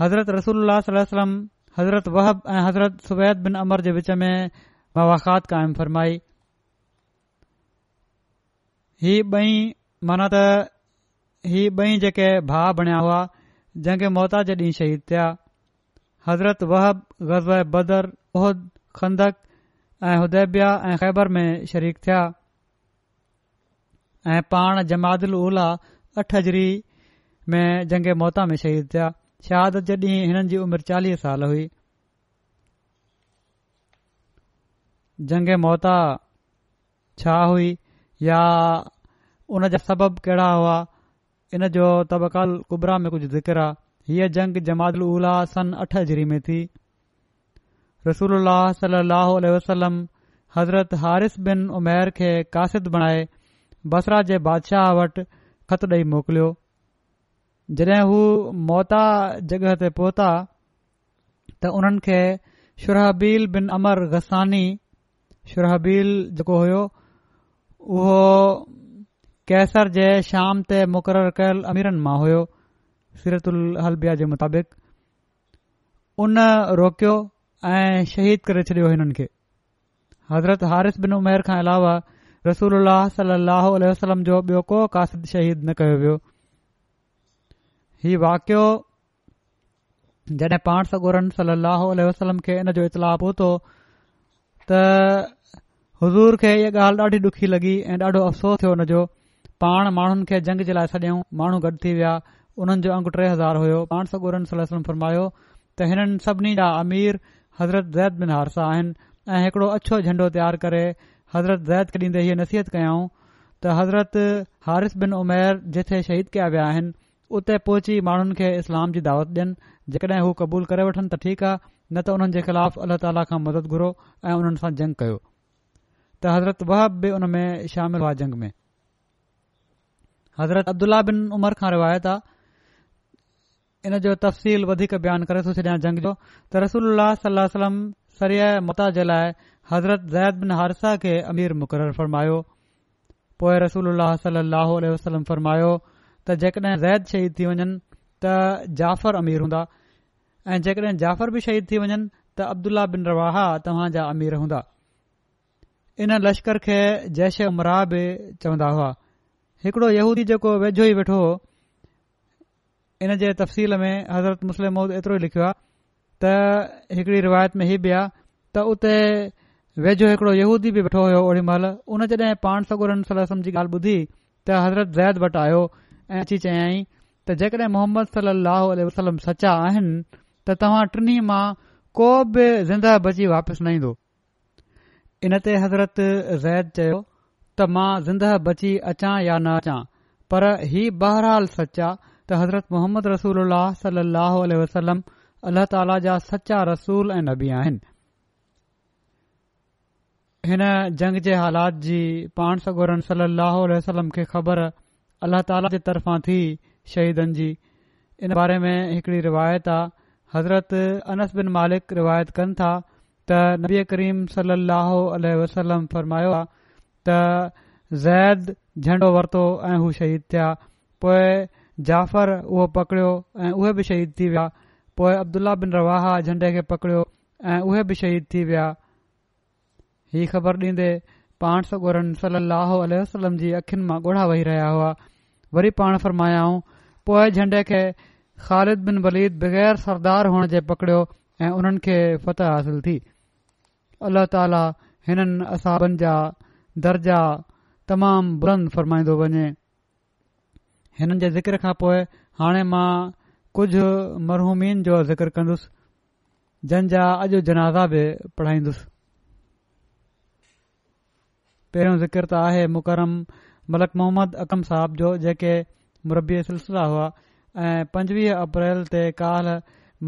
हज़रत रसूल वल्लम हज़रत वहब ऐं हज़रत सुवैद बिन अमर जे विच में ववाख़ात क़ाइमु फ़रमाई ही ॿई माना त हीअ ॿई जेके भाउ बणिया हुआ जंगे मोहता जे ॾींहुं शहीद थिया हज़रत वहब ग़ज़ बदर उहद खंदक ऐं हुदेबिया ऐं ख़ैबर में शरीक थिया ऐं पाण जमादल उल्हाह अठ हज़री में जंगे मोहता में शहीद थिया शहादत जे ॾींहुं हिननि जी उमिरि चालीह साल हुई जंगे मोता छा हुई या उन जा सबब कहिड़ा हुआ इन जो तबकाल कुबरा में कुझु ज़िक्र आहे हीअ जंग जमातला सन अठरी में थी रसूल सलाहु वसलम हज़रत हारिस बिन उमेर खे कासिद बणाए बसरा जे बादशाह वटि ख़त ॾेई मोकिलियो जॾहिं हू मोता जॻह ते पहुता त उन्हनि खे शुरहबील बिन अमर गसानी शुरहबील जेको हुयो उहो कैसर जे शाम ते मुक़रर कयल अमीरनि मां हुयो सीरतिया जे मुताबिक़ उन रोकियो ऐं शहीद करे छडि॒यो हिननि खे हज़रत हारिफ़ बिन उमेर खां अलावा रसूल सलाह जो बियो को कासिद शहीद न कयो वियो ही वाकियो जॾहिं पाण सगोरन सलो वसलम खे इन जो इतलाउ उथो त हज़ूर खे इहा ॻाल्हि ॾाढी ॾुखी लॻी ऐं ॾाढो अफ़सोस थियो हुनजो पाण माण्हुनि खे जंग जे लाइ सॾियऊं माण्हू गॾु थी विया उन्हनि जो अंग टे हज़ार हुयो पाण सगूरनि सलस फुरमायो त हिननि सभिनी जा अमीर हज़रत ज़ैद बिन हारसा आहिनि ऐं हिकड़ो अछो झंडो तयारु करे हज़रत ज़ैद खे ॾींदे हीअ नसीहत कयाऊं त हज़रत हारिस बिन उमेर जिथे शहीद कया विया आहिनि उते पहुची माण्हुनि खे इस्लाम जी दावत ॾियनि जेकॾहिं हू कबूल करे वठनि त ठीक आहे न त हुननि जे ख़िलाफ़ अलाह ताली खां मदद घुरो ऐं उन्हनि सां जंग कयो त हज़रत वहाब बि में शामिल हुआ जंग में हज़रत अब्दुल्ला बिन उमर खां रिवायत इन जो तफ़सील वधीक बयान करे थो छॾिया जंग जो त रसूल सलम सरिय मुता जे लाइ हज़रत ज़ैद बिन हारसा खे अमीर मुक़रर फरमायो पोए रसूल वसलम फरमायो त जेकॾहिं ज़ैद शहीद थी वञनि त जफ़र अमीर हूंदा ऐं जेकॾहिं जाफर बि शहीद थी वञनि त अब्दुल्ला बिन रवाह तव्हांजा अमीर हूंदा इन लश्कर खे जैश अमरा बि चवन्दा हुआ हिकड़ो यहूदी जेको वेझो ई वेठो हो इन जे तफ़सील में हज़रत मुस्लिम एतिरो ई लिखियो आहे त हिकड़ी रिवायत में हीउ बि आहे त उते वेझो हिकड़ो यहूदी बि वेठो हो ओड़ी महिल उन जडे॒ पाण सगोरम जी ॻाल्हि ॿुधी त हज़रत वैद वटि आयो ऐं अची चयाईं त जेकड॒हिं मोहम्मद सलाहु वसलम सचा आहिनि त तव्हां टिनी मां को बि ज़िंदह बची वापसि न ईंदो इन ते हज़रत ज़ैद चयो त मां ज़िंदह बची अचां या न अचां पर ही बहरहाल सच आहे त हज़रत मोहम्मद रसूल अलसलम अल्लाह ताला जा सचा रसूल ऐं नबी आहिनि हिन जंग जे हालात जी पाण सगोरन सल वसलम खे ख़बर अल्लाह अलाह तालफ़ां थी शहीदनि जी इन बारे में हिकड़ी रिवायत आहे हज़रत अनस बिन मालिक रिवायत कन था त नबी करीम सली अलो अल वसलम फ़रमायो आहे त ज़ैद झंडो वरितो ऐं हू शहीद थिया पोइ जाफर उहो पकड़ियो ऐं उहे बि शहीद थी विया पोइ अब्दुला बिन रवाहा झंडे खे पकड़ियो ऐं उहे बि शहीद थी विया ही ख़बर डीन्दे पाण सगोरनि सल अलोलह वसलम जी अखियुनि मां ॻोढ़ा वेही रहिया हुआ वरी पाण फ़रमायाऊं पोएं झंडे खे ख़ालिद बिन वलीद बगैर सरदार हुअण जे पकड़ियो ऐं उन्हनि खे फतह हासिल थी अलाह ताला हिननि असाबनि जा दर्जा तमामु फ़रमाईंदो वञे हिननि जे ज़िक्र खां पोइ हाणे मां कुझु मरहूमीन जो ज़िक्र कंदुसि जंहिंजा अॼु जनाज़ा बि पढ़ाईंदुसि पहिरियों ज़िक्र त आहे मुकरम मलक मोहम्मद अकम साहब जो जेके मुरबी सिलसिला हुआ ऐं पंजवीह अप्रैल ते काल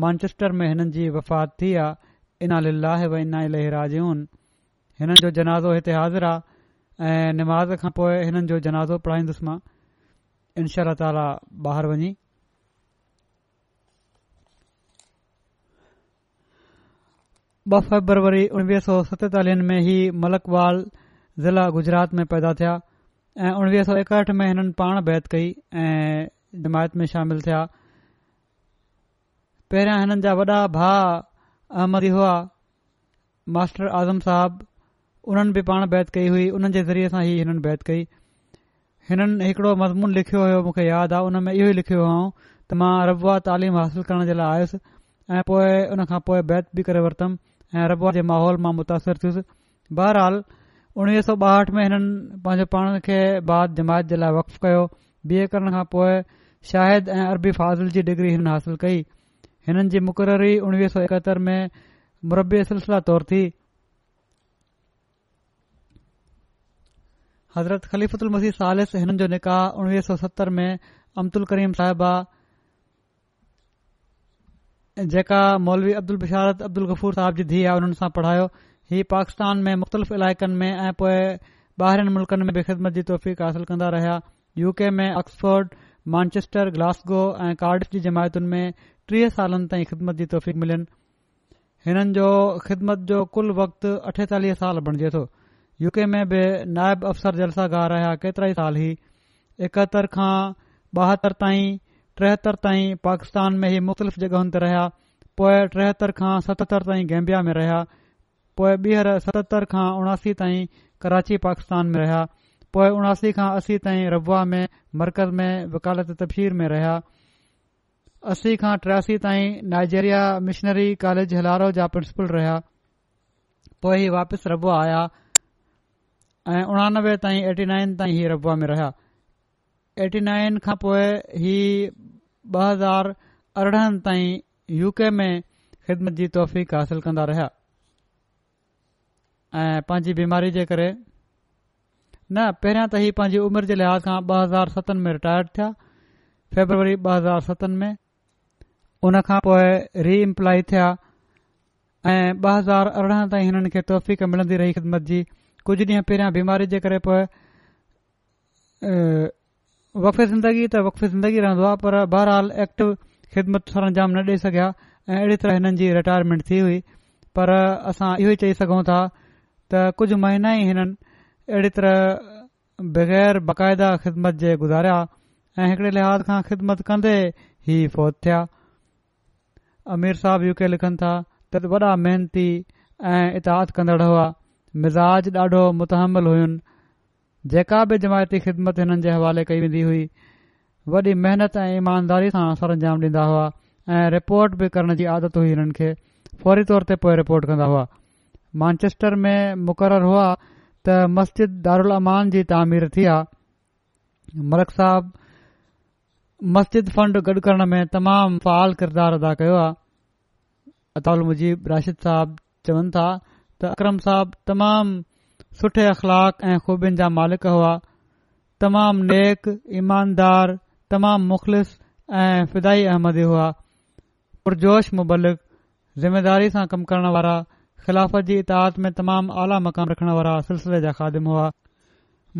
मानचेस्टर में हिननि जी वफ़ात थी आहे इनाल वनाजून हिननि जो जनाज़ो हिते हाज़िर आहे ऐं निमाज़ खां पोइ हिननि जो जनाज़ो पढ़ाईंदुसि मां इनशा ताला ॿाहिरि वञी ॿ फेबरवरी उणिवीह सौ सतेतालीह में ई मलकवाल ज़िला गुजरात में पैदा थिया ऐं उणिवीह सौ एकहठि में हिननि पाण बैत कई ऐं जमायत में शामिल थिया पहिरियां हिननि जा वॾा भाउ अहमरी हुआ मास्टर आज़म साहब उन्हनि बि पाण बैत कई हुई हुननि जे ज़रिये सां ई हिननि बैत कई हिननि हिकिड़ो मज़मून लिखियो हुयो मूंखे यादि आहे उन में इहो ई लिखियो हुउं त मां रबुआ तालीम हासिल करण जे लाइ आयुसि ऐं पोइ खां पोइ बैत बि करे वरितु ऐं रबुआ जे माहौल मां मुतासिर थियुसि बहरहाल उणिवीह सौ ॿाहठि में हिननि पंहिंजे पाण खे बाद जमायत जे लाइ वक़फ़ु कयो बी ए करण खां पोइ शाहिद ऐं अरबी फाज़िल जी डिग्री हिननि हासिल कई हिननि जी मुक़ररी उणिवीह सौ एकहतरि में मुरबे सिलसिला तौरु थी हज़रत ख़लीफ़ सालिस हिननि जो निकाह उणिवीह सौ सतरि में अमदुल करीम साहिबा जेका मौलवी अब्दुल बशारत अब्दुल गफूर साहिब जी धीउ आहे हुननि सां पढ़ायो ही पाकिस्तान में मुख़्तलिफ़ इलाइक़नि में ऐं पोएं ॿाहिरनि मुल्कनि में ख़िदमत जी तौफ़ीक़ कंदा रहिया यू में ऑक्सफोर्ड मानचेस्टर ग्लासगो ऐं कार्डिफ जी जमायतुनि में टीह सालनि ताईं ख़िदमत जी तोहीक़ मिलियन हिननि जो ख़िदमत जो कुल وقت अठेतालीह साल बणिजे थो यू के में बि नायब अफ़सर जलसागा रहिया केतिरा ई साल ई एकहतरि खां बहतरि ताईं टेहतरि ताईं पाकिस्तान में ई मुख़्तलिफ़ जगहयुनि ते रहिया पोए टेहतरि खां सतहतरि ताईं गैम्बिया में रहिया पोए ॿीहर सतहतरि खां उणासी ताईं कराची पाकिस्तान में रहिया पोए उणासी खां असी ताईं रब्वा में मरकज़ में वकालत तफ़ीर में रहिया असी खां टियासी ताईं नाइजेरिया मिशनरी कॉलेज हिलारो जा प्रिंसीपल रहिया पोइ हीउ वापसि रवा आया ऐं उणानवे ताईं एटी नाईन ताईं ही रबवा में रहिया एटी नाईन खां पोइ हीउ ॿ हज़ार अरिड़हनि ताईं यू के में ख़िदमत जी तौफ़ीक़ हासिल कंदा रहिया ऐं पांजी बीमारी जे करे न पहिरियां त हीअ पांजी उमिरि जे लिहाज़ खां बज़ार सतन में रिटायर थिया फेबरवरी ब हज़ार सतन में उन खां पोइ रीएम्प्लॉय थिया ऐं ॿ हज़ार अरिड़हं ताईं हिननि खे तौफ़ मिलंदी रही ख़िदमत जी कुझु ॾींहं पहिरियां बीमारी जे करे पोइ वफ़े ज़िंदगी त वके ज़िंदगी रहंदो आहे पर बहरहाल एक्टिव ख़िदमत सर अंजाम न ॾेई सघिया ऐं अहिड़ी तरह हिननि जी रिटायरमेंट थी हुई पर असां इहो ई चई सघूं था त कुझ महीना ई हिननि अहिड़ी तरह बगैर बाक़ायदा ख़िदमत जे गुज़ारिया ऐं हिकड़े लिहाज़ खां ख़िदमत कंदे ई फौत थिया अमीर साहब यू के लिखनि था त वॾा महिनती ऐं इताद कंदड़ हुआ मिज़ाज ॾाढो मुतहमल हुइनि जेका बि जमायती ख़िदमत हिननि जे हवाले कई वेंदी हुई वॾी महिनत ऐं ईमानदारी सां असरु अंजाम डींदा हुआ ऐं रिपोर्ट बि करण जी आदत हुई हिननि खे फौरी तौर ते पोए रिपोर्ट कंदा हुआ मानचेस्टर में मुक़ररु हुआ त मस्जिद दारुलमान जी तामीर थी आहे मलक साहब मस्जिद फ़ंड गॾु करण में तमामु फ़ाल किरदार अदा कयो आहे अता मुब राशिद साहब चवनि था त अक्रम साहब तमाम सुठे अख़लाक ऐं खूबियुनि जा मालिक हुआ तमामु नेक ईमानदार तमामु मुख़लिस ऐं फिदाई अहमदी हुआ पुरजोश मुबलिक ज़िमेदारी सां कम करण वारा ख़िलाफ़त जी इताद में तमामु आला मक़ाम रखण वारा सिलसिले जा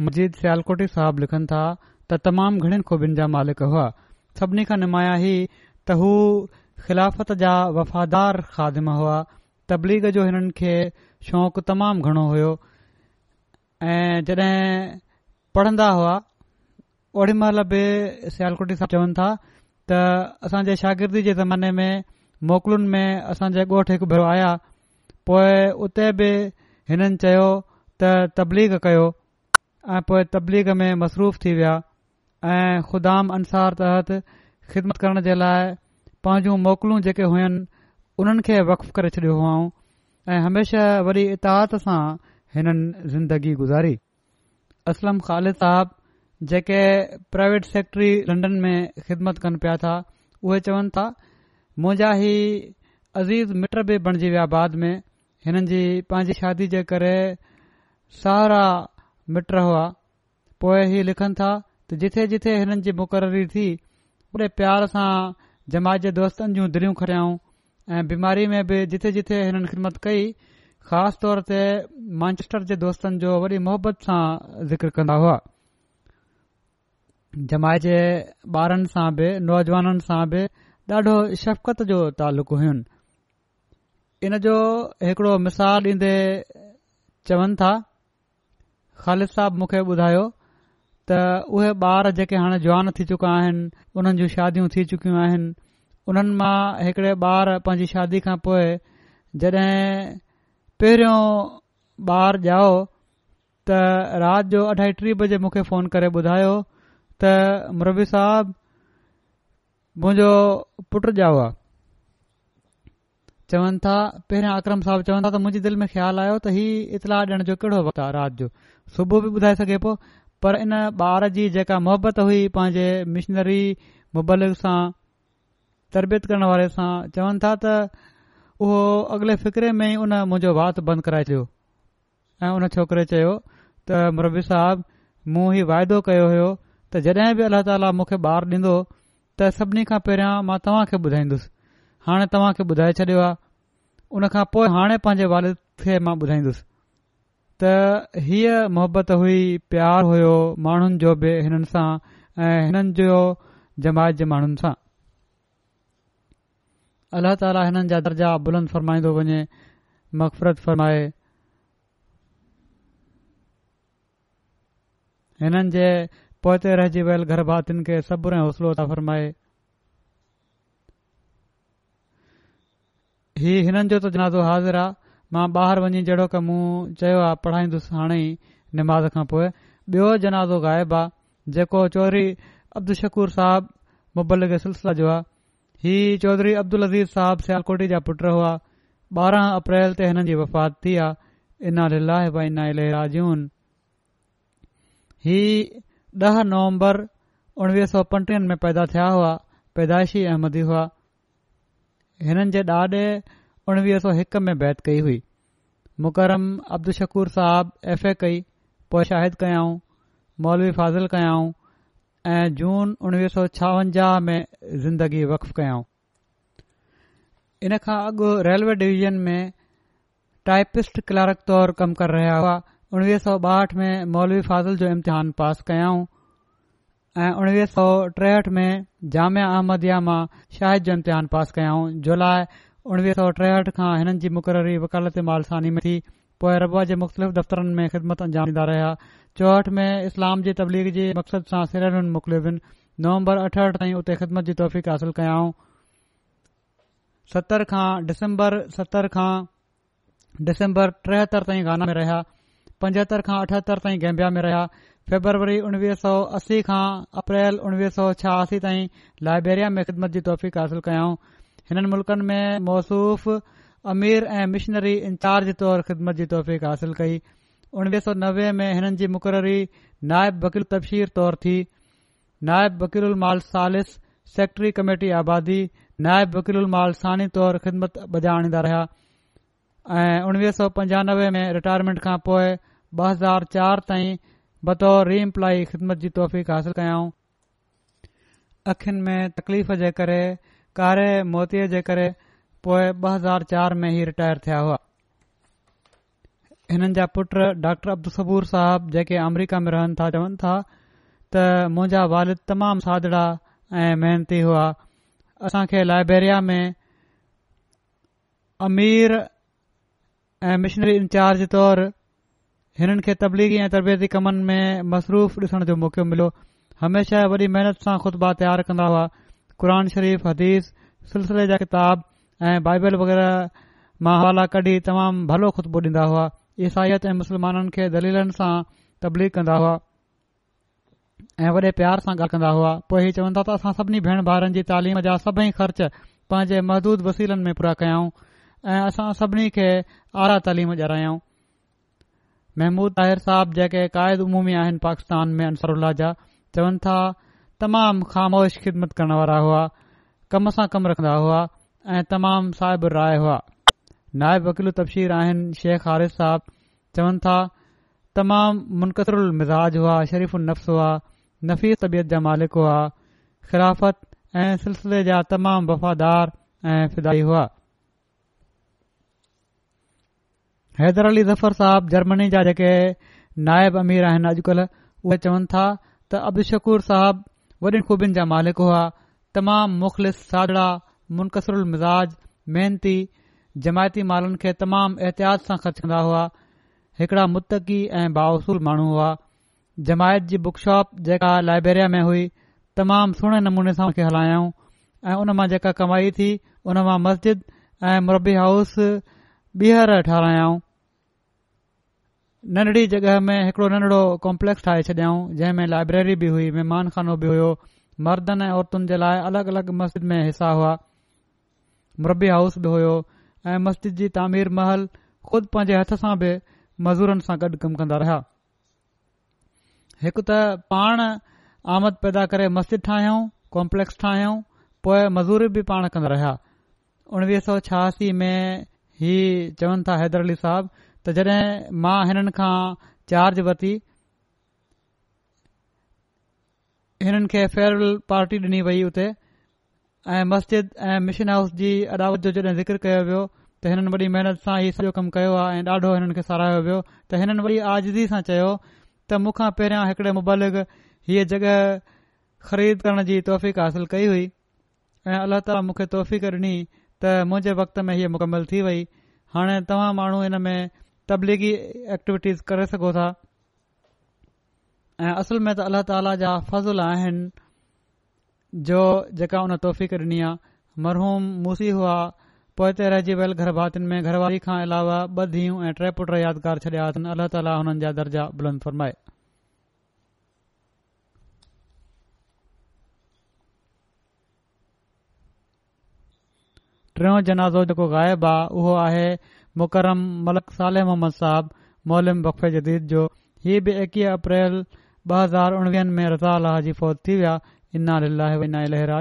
मजीद हुआटी साहब लिखनि था त तमामु घणनि ख़ूबियुनि जा मालिक हुआ सभिनी खां नुमाया ही त हू ख़िलाफ़त जा वफ़ादार ख़ादिम हुआ तबलीग जो हिननि खे शौक़ु तमामु घणो हुयो ऐं जॾहिं पढ़ंदा हुआ ओॾी महिल बि सियालकोटी साहिब चवनि था त असांजे शागिर्दी जे ज़माने में मोकलुनि में असांजे ॻोठु हिकु भेरो आया पोइ उते बि हिननि चयो त तबलीग कयो ऐं पोइ तबलीग में मसरूफ़ थी विया ऐं ख़ुदाम अंसार तहत ख़िदमत करण जे लाइ पंहिंजूं मोकिलू जेके हुयूं उन्हनि खे वक्फ करे छॾियो हुआ ऐं हमेशा वरी इतिहात सां हिननि ज़िंदगी गुज़ारी असलम ख़ालिद साहब जेके प्राइवेट सेक्ट्री लंडन में ख़िदमत कनि पिया था उहे चवनि ता मुंहिंजा ही अज़ीज़ मिट बि बणिजी विया बाद में हिननि जी पंहिंजी शादी जे करे सहारा मिट हुआ पोइ ई लिखनि था त जिथे जिथे हिननि जी मुक़ररी थी बड़े प्यार सां जमायत जे दोस्तनि जूं दिलियूं खटियाऊं ऐं बीमारी में बि जिथे जिथे हिननि ख़िदमत कई ख़ासि तौर ते मानचेस्टर जे दोस्तनि जो वरी मोहबत सां ज़िकर कन्दा हुआ जमाय जे ॿारनि सां बि नौजवाननि सां बि ॾाढो शफ़क़त जो तालुक़ु हुइन इन जो हिकिड़ो मिसाल ॾींदे चवनि था ख़ालिद साहब मूंखे ॿुधायो त उहे ॿार जेके हाणे जवान थी चुका आहिनि उन्हनि जी शादियूं थी चुकियूं आहिनि उन्हनि मां हिकिड़े ॿार पंहिंजी शादी खां पोइ जॾहिं पहिरियों ॿार ॼाओ त राति जो अढाई टी बजे मूंखे फोन करे ॿुधायो त मुरबी साहब मुंहिंजो पुटु ॼाओ आहे चवनि था पहिरियों अक्रम साहब चवनि था त मुंहिंजे दिलि में ख़्यालु आयो त हीउ इतलाह ॾियण जो कहिड़ो वक़्तु आहे राति जो सुबुह बि ॿुधाए सघे पर इन ॿार जी जेका मोहबत हुई पंहिंजे मिशनरी मुबलिक सां तरबियत करण वारे सां चवनि था त उहो अॻिले फिक्रे में ई उन मुंहिंजो वात बंद कराए छॾियो ऐं उन छोकरे चयो त मुरवी साहब मूं हीउ वाइदो कयो होयो त जॾहिं बि अल्ला ताला मूंखे ॿारु ॾींदो त सभिनी खां पहिरियों मां तव्हां ॿुधाईंदुसि हाणे तव्हां ॿुधाए छॾियो आहे हुन खां पोइ हाणे पंहिंजे खे मां ॿुधाईंदुसि त हीअ मोहबत हुई प्यारु हुयो माण्हुनि जो बि हिननि सां ऐं हिननि जो जमायत जे माण्हुनि सां अल्ल्ह ताला हिननि जा दर्जा बुलंद फ़रमाईंदो वञे मक़फ़रत फ़रमाए हिननि जे पोते रहिजी वियल घर भातियुनि खे सबर ऐं हौसलो त फ़रमाए ही हिननि जो त जनाज़ो हाज़िर आहे मां ॿाहिरि वञी जहिड़ो की मूं चयो आहे पढ़ाईंदुसि हाणे निमाज़ खां पोइ ॿियो जनाज़ो ग़ाइबु आहे जेको चौधरी अब्दुल शकूर साहब मुबल सिलसिले जो आहे हीउ चौधरी अब्दुल अज़ीज़ साहब सियालकोटी जा पुट हुआ ॿारहां अप्रैल ते हिननि जी वफ़ात थी आहे इना लाह इना इलाजून हीअ ॾह नवम्बर उणवीह सौ पंटीह में पैदा थिया हुआ पैदाइशी अहमदी हुआ हिननि जे ॾाॾे उणिवीह सौ हिकु में बैत कई हुई मुकरम अब्दुलशकूर साहिब एफ ए कई पोशाहिद कयाऊं मौलवी फाज़िल कयाऊं ऐं जून उणिवीह सौ छावंजाह में ज़िंदगी वक्फ़ कयाऊं इन खां अॻु रेल्वे डिवीज़न में टाइपिस्ट क्लर्क तौरु कमु करे रहिया हुआ उणिवीह सौ ॿाहठि में मौलवी फाज़िल जो इम्तिहान पास कयाऊं ऐं उणिवीह सौ टेहठि में जामिया अहमदिया मां शाहिद जो इम्तिहान पास कयाऊं उणिवीह सौ टेहठि खां हिननि जी मुक़ररी वकालत मालसानी में थी पोइ دفترن जे मुख़्तलिफ़ दफ़्तरनि में ख़िदमत रहिया चोहठि में इस्लाम जी तबलीग जे मक़सदु सां सिरण मोकिलिबनि नवंबर अठहठि ताईं उते ख़िदमत जी तौफ़ीक़ासिल कयाऊं सतरि खां डिसंबर सतरि खां डिसंबर टेहतरि ताईं गाना में रहिया पंजहतरि खां अठहतरि ताईं गैम्बिया में रहिया फेबरवरी उणिवीह सौ असी खां अप्रैल उणिवीह सौ छहासी ताईं लाइब्रेरी में ख़िदमत जी तौफ़ीक़ कयाऊं हिननि मुल्क़नि में मौसूफ़ अमीर ऐं मिशनरी इंचार्ज तौरु ख़िदमत जी तौफ़ीक़ हासिल कई उणिवीह सौ नवे में हिननि जी मुक़ररी नायब वकील तबशीर तौर थी नायब वकील माल सालिस सेक्रेटरी कमेटी आबादी नायब वकील माल सानी तौर ख़िदमत बजाइणींदा रहिया ऐं उणिवीह सौ पंजानवे में रिटायरमेंट खां पोइ ॿ हज़ार चार ताईं बतौर री रीइम्प्लॉई ख़िदमत जी तौफ़ीक़ासिल कयाऊं कारे मोतीअ जे करे पोए ॿ हज़ार चार में ई रिटायर थिया हुआ हिननि जा पुट डॉक्टर अब्दुल सबूर साहब जेके अमरीका में रहनि था चवनि था त मुंहिंजा वारिद तमामु सादड़ा ऐं मेहनती हुआ असां खे लाइब्रेरीया में अमीर ऐं मिशनरी इंचार्ज तौर हिननि खे तबलीगी ऐं तरबियती कमनि में मसरूफ़ ॾिसण जो मौक़ो मिलियो हमेशा वॾी महिनत सां ख़ुतबा तयारु कंदा हुआ क़ुर शरीफ़ हदीस सिलसिले जा किताब ऐं बाइबल वग़ैरह हवाला कढी तमामु भलो ख़ुतबो ॾींदा हुआ ईसाईत ऐं मुसलमाननि खे दलीलनि सां तबलीग कंदा हुआ ऐ वॾे प्यार सां ॻाल्ह कंदा हुआ पोइ इहे चवनि था त असां सभिनी भेण भाउरनि जी तालीम जा सभई ख़र्च पंहिंजे महदूद वसीलनि में पूरा कयाऊं ऐं असां सभिनी खे आरा तालीम ॼारायाऊं महमूद ताहिर साहब जेके क़ाइद उमूमी आहिनि पाकिस्तान में अंसरुल्ला जा चवनि था तमामु ख़ामोश ख़िदमत करण वारा हुआ कम सां कमु रखंदा हुआ ऐं तमामु साइबु राय हुआ नायब वकील तबशीर आहिनि शेख हारिफ़ साहिब चवनि था तमामु मुनक़तर मिज़ाज हुआ शरीफ़ुन्स हुआ नफ़ीस तबियत जा मालिक हुआ ख़ाफ़त ऐं सिलसिले जा तमामु वफ़ादार ऐं फिदाई हुआ हैदर अली ज़फर साहिब जर्मनी जा जेके नायब अमीर आहिनि अॼुकल्ह उहे चवनि था त अब्दुलशकूर साहब वॾियुनि खूबियुनि जा मालिक हुआ तमामु मुख़लिफ़ सादड़ा मुनक़सरुल मिज़ाज मेहनती जमायती मालुनि खे तमामु एहतियात सां ख़र्चंदा हुआ हिकड़ा मुती ऐं बाउसूल माण्हू हुआ जमायत जी बुकशॉप जेका लाइब्रेरी में हुई तमामु सुहिणे नमूने सां उन खे हलायाऊं ऐं उन मां जेका कमाई थी हुन मां मस्जिद ऐं मुरबी हाउस ॿीहर हेठि नंढड़ी जॻहि में हिकड़ो नंढिड़ो कॉम्पलेक्स ठाहे छॾियाऊं जंहिं में लाइब्रेरी बि हुई महिमान खानो बि हुयो मर्दनि ऐं औरतुनि जे लाइ अलगि॒ अलगि॒ मस्जिद में हिसा हुआ मरबी हाउस बि हुयो ऐं मस्जिद जी तामीर महल खुद पंहिंजे हथ सां बि मज़ूरनि सां गॾु कमु कंदा रहिया हिकु त पाण आमद पैदा करे मस्जिद ठाहियऊं कॉम्पलेक्स ठाहियऊं पोए मज़ूरी बि पाण कंदा रहिया उणवीह सौ छहासी में ही चवनि था हैदर अली साहिब त जॾहिं मां हिननि खां चार्ज वरिती हिननि खे फेयरवेल पार्टी ॾिनी वई हुते ऐं मस्जिद ऐं मिशन हाउस जी अदावत जो जॾहिं ज़िक्र कयो वियो त हिननि वॾी महिनत सां इहो सॼो कमु कयो आहे ऐं ॾाढो हिननि खे सरायो वियो त हिननि वॾी आज़दी सां चयो त मूंखां पहिरियां हिकिड़े मुबालिक हीअ जॻहि ख़रीद करण जी हासिल कई हुई ऐं अलाह ताली मूंखे तौफ़िक़ ॾिनी त मुंहिंजे वक़्त में हीअ मुकमल थी वई हाणे तव्हां माण्हू हिन में तबलीगी एक्टिविटीज़ करे सघो था ऐं असुल में त अल्ला ताला जा फज़ल आहिनि जो जेका हुन तोहफ़ी खे ॾिनी आहे मरहूम मूसी हुआ पोइ रहिजी वियल घरभातियुनि में घर भाती खां अलावा ॿ धीअ ऐं टे पुट यादगार छॾिया अथनि अलाह ताला हुननि जा दर्जा बुलंद फरमाए टियों जनाज़ो जेको ग़ाइब आहे उहो आहे मुकरम मलक सालेह मोहम्मद साहिब मोलिन बक्फ़ जो हीअ बि एकवीह अप्रैल ॿ हज़ार उणवीह थी विया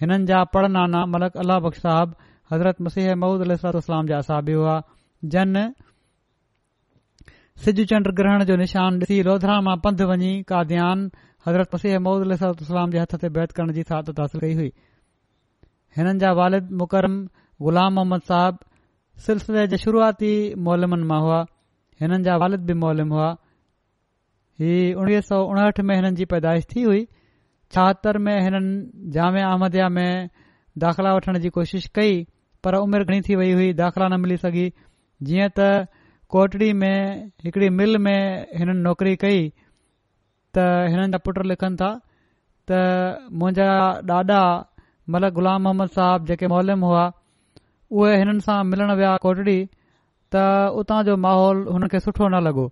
हिननि जा परनाना मलिक अलख़ साहिब हज़रत मसीह महूद अल जा असाबी हुआ जन सिॼु चंड ग्रहण जो निशान ॾिसी लोधरा मां पंधु वञी काध्यान हज़रत मसीह महूद अल जे हथ ते बेद करण जी हिननि जा वालिद मुकरम गुलाम मोहम्मद साहिब सिलसिले जे शुरूआती मौलमनि मां हुआ हिननि जा वारिद बि मौलमु हुआ ही उणिवीह सौ उणहठि में हिननि जी पैदाश थी हुई छाहतरि में हिननि जाम अहमदिया में दाख़िला वठण जी कोशिशि कई पर उमिरि घणी थी वई हुई दाख़िला न मिली सघी जीअं त कोटड़ी में हिकिड़ी मिल में हिननि नौकिरी कई त हिननि जा पुट लिखनि था त मुंहिंजा ॾाॾा मलक ग़ुलाम मोहम्मद साहिब जेके मौलमु हुआ उहे हिननि सां मिलण विया कोडड़ी त उतां जो माहौल हुन खे सुठो न लॻो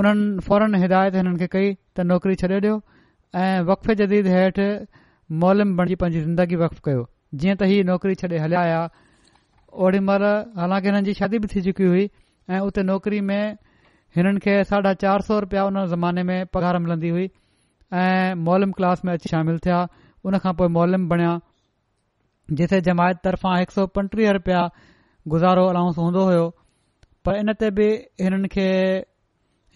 उन्हनि फौरन हिदायत हिननि खे कई त नौकरी छॾे ॾियो ऐं वक़फ़े जदीद हेठि मोलम बणजी पंहिंजी ज़िंदगी वक़्फ़ कयो जीअं त ही नौकरी छॾे हलिया आया ओडी महिल हालांकि हिननि जी शादी बि थी चुकी हुई ऐं उते नौकरी में हिननि खे साढा चार सौ रुपया उन ज़माने में पघार मिलन्दी हुई ऐं मौलम क्लास में अची शामिल थिया उन खां पोइ मौलम बणिया जिथे जमायत तर्फ़ां हिकु सौ पंटीह रुपिया गुज़ारो अलाउंस हूंदो हुयो पर इन ते बि हिननि खे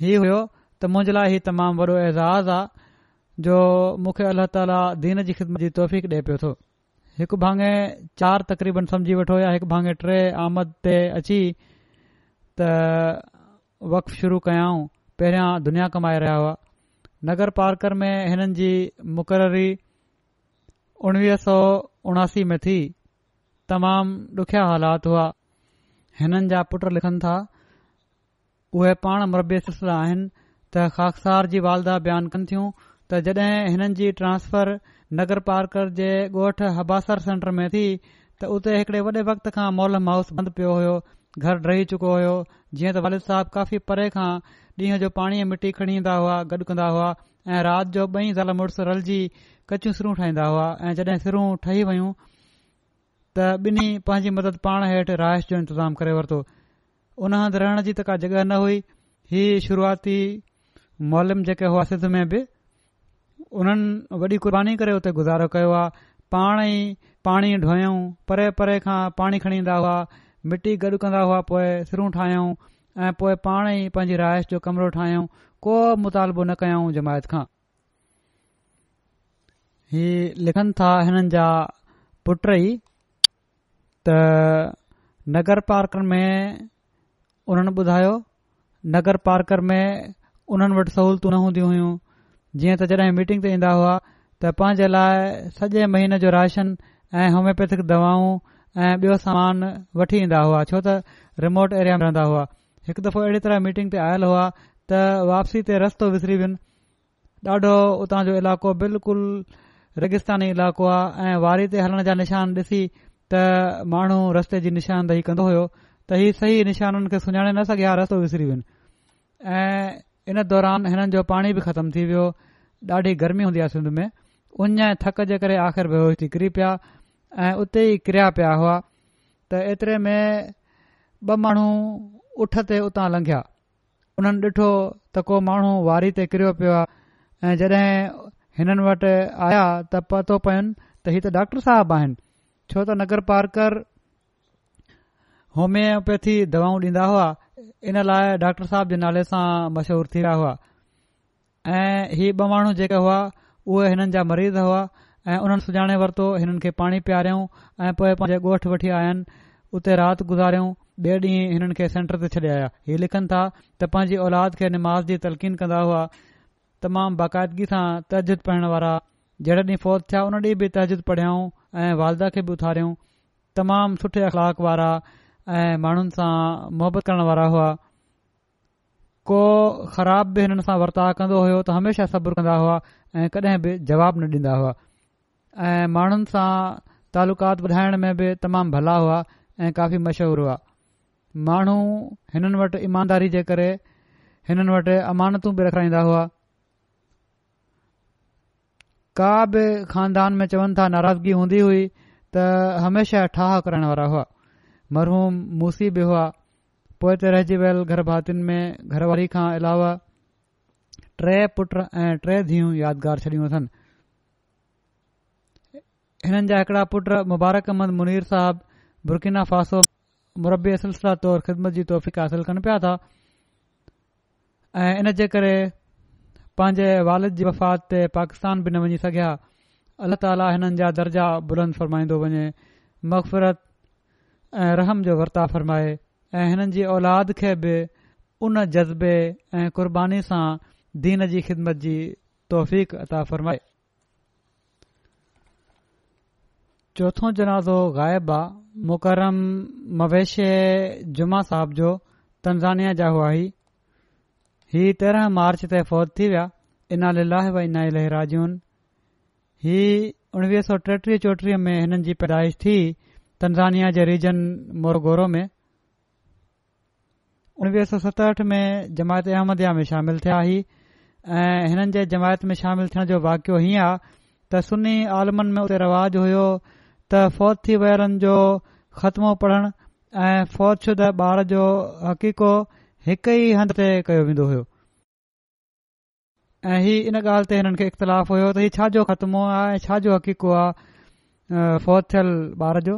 हीउ हुयो त मुंहिंजे लाइ हीउ तमामु वॾो एज़ाज़ आहे जो मूंखे अलाह ताली दीन जी ख़िदमत जी तौफ़ीक़ ॾिए पियो थो हिकु भाङे चारि तक़रीबन समुझी वेठो या हिकु भाङे टे आमद ते अची त वक़्तु शुरू कयाऊं पहिरियां दुनिया कमाए रहिया हुआ नगर पार्कर में हिननि जी मुक़ररी उणवीह उणासी में थी तमामु डुखिया हालात हुआ हिननि जा पुट लिखनि था उहे पाण मरबेस आहिनि त ख़ास जी वालदा बयानु कन थियूं त जड॒हिंनि जी ट्रांसफर नगर पार्कर जे ॻोठ हबासर सेंटर में थी त उते हिकड़े वॾे वक़्त खां मॉल हाउस बंदि पियो हो घर रही चुको हो जीअं त वालिद साहिब काफ़ी परे खां ॾींहं जो पाणीअ जी मिटी खणी ईंदा हुआ गॾु कंदा हुआ ऐं राति जो बई ज़ाल मुड़ुसु रलजी कचियूं सिरूं ठाहींदा हुआ ऐं जॾहिं सिरूं ठही वियूं त ॿिन्ही पंहिंजी मदद पाण हेठि राइश जो इंतज़ाम करे वरितो उन हंधि रहण जी त का जॻहि न हुई हीअ शुरूआती मोलम जेके हुआ सिध में बि उन्हनि वॾी कुर्बानी करे उते गुज़ारो कयो आहे पाण ई पाणी धोयऊं परे परे खां पाणी खणी ईंदा हुआ मिटी गॾु कंदा हुआ पोइ सिरूं ठाहियूं ऐं पोइ पाण ई पंहिंजी राइश जो कमिरो ठाहियूं को मुतालबो न कयूं जमायत खां हीउ लिखनि था हिननि जा पुट ई त नगर पार्कर में उन्हनि ॿुधायो नगर पार्कर में उन्हनि वटि सहूलियतूं न हूंदी हुयूं जीअं त जॾहिं मीटिंग ते ईंदा हुआ त पंहिंजे लाइ सॼे महीने जो राशन ऐं होम्योपैथिक दवाऊं ऐं ॿियो सामान वठी ईंदा हुआ छो त रिमोट एरिया में रहंदा हुआ हिकु दफ़ो अहिड़ी तरह मीटिंग ते आयल हुआ त वापसी ते रस्तो विसरी वञ ॾाढो उतां जो इलाइक़ो बिल्कुलु रेगिस्तानी इलाको आहे ऐं वारी ते हलण जा निशान ॾिसी त माण्हू रस्ते जी निशानदही कंदो हो त इहो सही निशान उन्हनि खे सुञाणे न सघिया रस्तो विसरी वियो ऐ इन दौरान हिननि जो पाणी बि ख़तम थी वियो ॾाढी गर्मी हूंदी आहे सिंध में उन ऐं थक जे करे आख़िर बेहोश थी किरी पिया ऐं उते ई किरिया पिया हुआ त एतिरे में ॿ माण्हू उठ ते उतां लंघिया उन्हनि ॾिठो त को माण्हू वारी ते किरियो पियो आ ऐं हिननि वटि आया त पतो पइन त हीअ त डॉक्टर साहिबु आहिनि छो त नगर पार्कर होम्योपैथी दवाऊं ॾींदा हुआ इन लाइ डॉक्टर साहिब जे नाले सां मशहूर थी रहिया हुआ ऐ ही ॿ माण्हू जेका हुआ उहे हिननि जा मरीज़ हुआ ऐ हुननि सुञाणे वरतो हिननि खे पाणी पियारियोऊं ऐं पोए पंहिंजे ॻोठ वठी आयां उते राति गुजारियऊं बे ॾींहं हिननि खे सेंटर ते छॾे आया इहे लिखनि था त पंहिंजी औलाद खे निमाज़ी तलक़ीन कंदा हुआ तमामु बाक़ाइदगी सां तहज़िद पढ़ण वारा जहिड़े ॾींहुं फ़ौज थिया उन ॾींहुं बि तहज़िद पढ़ियाऊं ऐं वालदा खे बि उथारियऊं तमामु सुठे अखलाक वारा ऐं माण्हुनि सां मुहबत करण वारा हुआ को ख़राब बि हिननि सां वर्ताव कंदो हुओ त हमेशा सब्रु कंदा हुआ ऐं कॾहिं बि जवाब न ॾींदा हुआ ऐं माण्हुनि सां तालुकात ॿुधाइण में बि तमामु भला हुआ ऐं काफ़ी मशहूरु हुआ माण्हू हिननि वटि ईमानदारी जे करे हिननि वटि अमानतू बि रखाईंदा हुआ का बि खानदान में चवनि था नाराज़गी हूंदी हुई त हमेशा ठाह करण वारा हुआ मरहूम मूसी बि हुआ पोइ त रहिजी वियल घर भातियुनि में घरवारी खां अलावा टे पुट ऐं टे धीअ यादगार छॾियूं अथनि हिननि जा हिकड़ा पुट मुबारक अहमद मुनीर साहब बुर्किना फासो मुरबी सिलसिला तौर ख़िदमत जी तौफ़ हासिल कनि पिया था ऐं इन जे करे पंहिंजे والد जी वफ़ात ते पाकिस्तान बि न वञी सघिया अलाह ताला हिननि जा दर्जा बुलंद फ़र्माईंदो वञे मगफ़रत ऐं रहम जो वर्ता फ़रमाए ऐं हिननि जी औलाद खे बि उन जज़्बे ऐं क़ुर्बानी सां दीन जी ख़िदमत जी तौफ़क़ता फ़र्माए चोथों जनाज़ो ग़ाइबा मुकरम मवैश जुमा साहब जो तनज़ानिया जा हुआ हीअ तेरहां मार्च ते फौत थी विया इनाल वनाजून हीअ उणवीह सौ टेटीह चोटीह में हिननि जी पैदाइश थी तनज़ानिया जे रीजन मोरगोरो में उणिवीह सौ सतहठ में जमायत अहमदया में शामिल थिया ही ऐं हिननि जे जमायत में शामिल थियण जो वाकियो हीअं आहे त सुनी आलमनि में उते रिवाज़ हुयो त फ़ौत थी वियरनि जो ख़त्मो पढ़णु ऐं फ़ौज ॿार जो हक़ीक़ो हिकु ई हंध ते कयो वेंदो हो ऐं हीउ इन ॻाल्हि ते हिननि खे इख़्तिलाफ़ हुयो त हीउ छा जो ख़त्मो आहे ऐं छाजो हकीक़ो आहे फौत थियल ॿार जो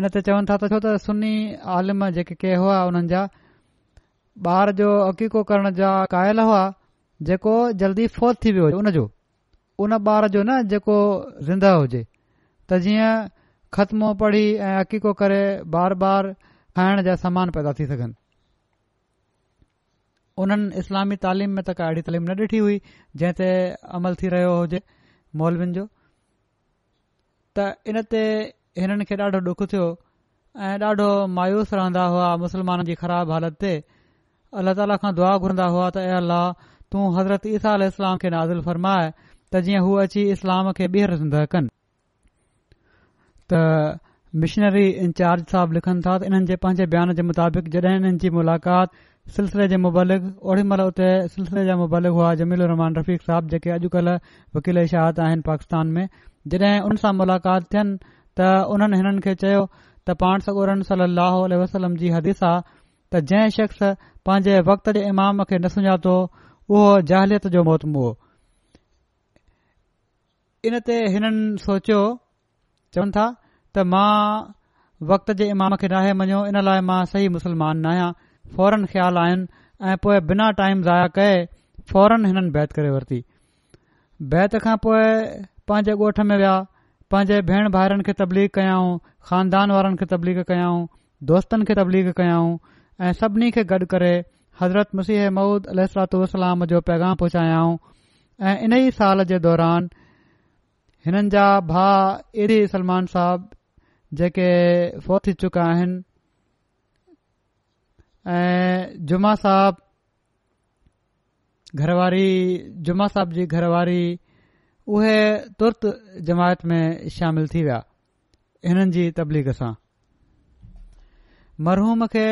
इन ते चवनि था त छो त सुनी आलिम जेके के हुआ हुननि जा ॿार जो अकीको करण जा क़ायल हुआ जेको जल्दी फौत थी वियो हुजे उनजो उन ॿार जो न जेको ज़िंदह हुजे त जीअं ख़त्मो पढ़ी ऐं हकीको करे बार बार खाइण जा पैदा थी सघनि उन्हनि इस्लामी तालीम में त का अहिड़ी तालीम न ॾिठी हुई जंहिं ते अमल थी रहियो हुजे मोलवियुनि जो त इन ते हिननि खे ॾाढो डुख थियो ऐं ॾाढो मायूस रहंदा हुआ मुस्लमाननि जी ख़राब हालत ते अल्ला ताला खां दुआ घुरंदा हुआ त ऐ अलाह तूं हज़रत ईसा अलस्लाम खे नाज़िल फरमाए त जीअं हू अची इस्लाम खे ॿीहर कन त मिशनरी इन्चार्ज साहिब लिखनि था त इन्हनि जे पंहिंजे बयान जे मुताबिक़ जॾहिं इन्हनि जी मुलाक़ात सिलसिले जे मुबलिक ओड़ी महिल उते सिलसिले जा मुबालिक हुआ जमीलरमान रफ़ी साहिब जेके अॼुकल्ह वकील शाहत आहिनि पाकिस्तान में जड॒हिं हुन सां मुलाक़ात थियनि त उन्हनि हिननि खे चयो त पाण सगोरन सली लह वसलम जी हादीस आहे त जंहिं शख़्स पंहिंजे वक़्त जे इमाम खे न सुञातो उहो जाहिलियत जो मोहतमू हो इन ते हिननि सोचियो चवनि था त मां वक़्त जे इमाम खे नाहे मञियो इन लाइ मां सही मुस्लमान न आहियां फौरन ख़्यालु आहिनि ऐं पोइ बिना टाइम ज़ाया करे फौरन हिननि बैत करे वरिती बैत खां पोइ पंहिंजे ॻोठ में विया पंहिंजे भेण भाइरनि खे तबलीग कयाऊं खानदान वारनि खे तबलीख कयाऊं दोस्तनि खे तबलीक़ कयाऊं ऐं सभिनी खे गॾु करे हज़रत मसीह महूद अलूलाम जो पैगाम पहुचायाऊं ऐं इन ई साल जे दौरान हिननि जा भाउ इरी सलमान साहब जेके फोती चुका आहिनि ऐं जुमा साहब घरवारी जुमा साहब जी घरवारी उहे तुर्त जमायत में शामिल थी विया हिननि जी तबलीग सां मरहूम खे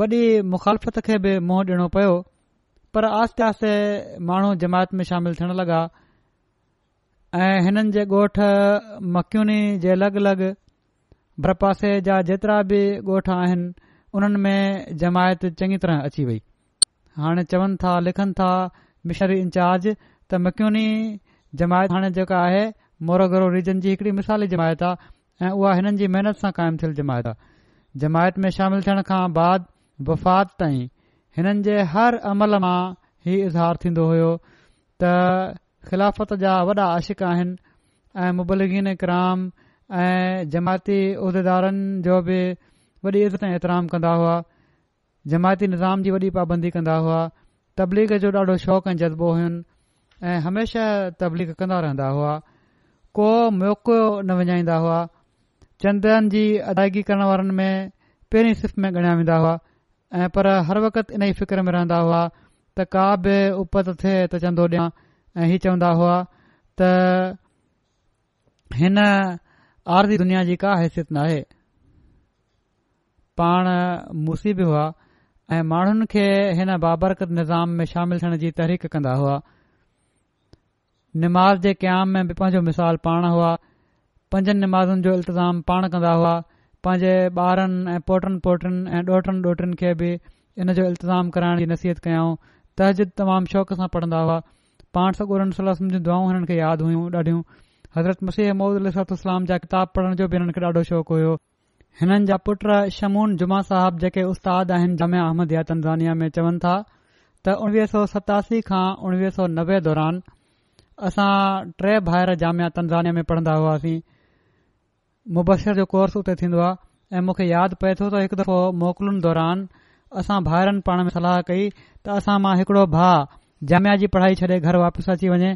वॾी मुखालफ़त खे बि मुंहुं ॾिनो पयो पर आहिस्ते आहिस्ते माण्हू जमायत में शामिल थियण लॻा ऐं हिननि जे ॻोठ मख्यूनी जे अलॻि अलॻि भरपासे जा जेतिरा बि ॻोठ आहिनि उन्हनि में जमायत चङी तरह अची वई हाणे चवनि था लिखनि था मिशनरी इंचार्ज त मक्यूनी जमायत हाणे जेका आहे मोरगरो रीजन जी हिकिड़ी मिसाली जमायत आहे ऐं उहा हिननि जी महिनत सां क़ाइमु थियल जमायत आहे जमायत में शामिल थियण खां बाद वफ़ात ताईं हिननि जे हर अमल मां ई इज़हार थींदो हुयो त ख़िलाफ़त जा वॾा आशिक़ आहिनि ऐं मुबलगिन क्राम ऐं जमायती उहिदेदारनि जो बि वॾी इज़त ऐं एतिराम कंदा हुआ जमायती निज़ाम जी वॾी पाबंदी कंदा हुआ तबलीग जो ॾाढो शौक़ु ऐं जज़्बो हुइनि ऐं हमेशा तबलीग कंदा रहंदा हुआ को मौको न विञाईंदा हुआ चंदनि जी अदाइगी करण वारनि में पहिरीं सिर्फ़ में ॻणिया वेंदा हुआ ऐं पर हर वक़्त इन ई फिक्र में रहंदा हुआ त का बि उपत थिए त चंदो ॾियां ऐं इहे चवंदा हुआ त हिन आर दुनिया जी का हैसियत नाहे पाण मुसीब हुआ ऐं माण्हुनि खे हिन बाबरकत निज़ाम में शामिल थियण जी तहरीक कंदा हुआ निमाज़ जे क़याम में बि पंहिंजो मिसाल पाण हुआ पंजनि निमाज़न जो इल्तज़ाम पाण कंदा हुआ पंहिंजे ॿारनि ऐ पोटनि पोटिनि ऐं ॾोहनि ॾोहटन खे बि इन जो इल्तज़ाम कराइण जी नसीहत कयाऊं तहज़िद तमामु शौक़ सां पढ़ंदा हुआ पाण सौ ॻोल्हनि जूं दुआऊं हिननि खे यादि हुयूं ॾाढियूं हज़रत मसीह महूदू अलतोलाम जा किताब पढ़ण जो बि हिननि खे ॾाढो शौक़ु हुओ हिननि जा पुट शमून जुमा साहब जेके उस्ताद आहिनि जामिया अहमद या तनज़निया में चवनि था त उणवीह सौ सतासी खां उणिवीह सौ नवे दौरान असां टे भाइर जन में पढ़ंदा हुआसीं मुबशिर जो कोर्स उते थीन्दो आहे ऐं मूंखे यादि पए तो त हिकु दफ़ो मोकिलुनि दौरान असां भाइरनि पाण में सलाह कई त असां मां हिकड़ो भाउ जामिया जी पढ़ाई छॾे घर वापसि अची वञे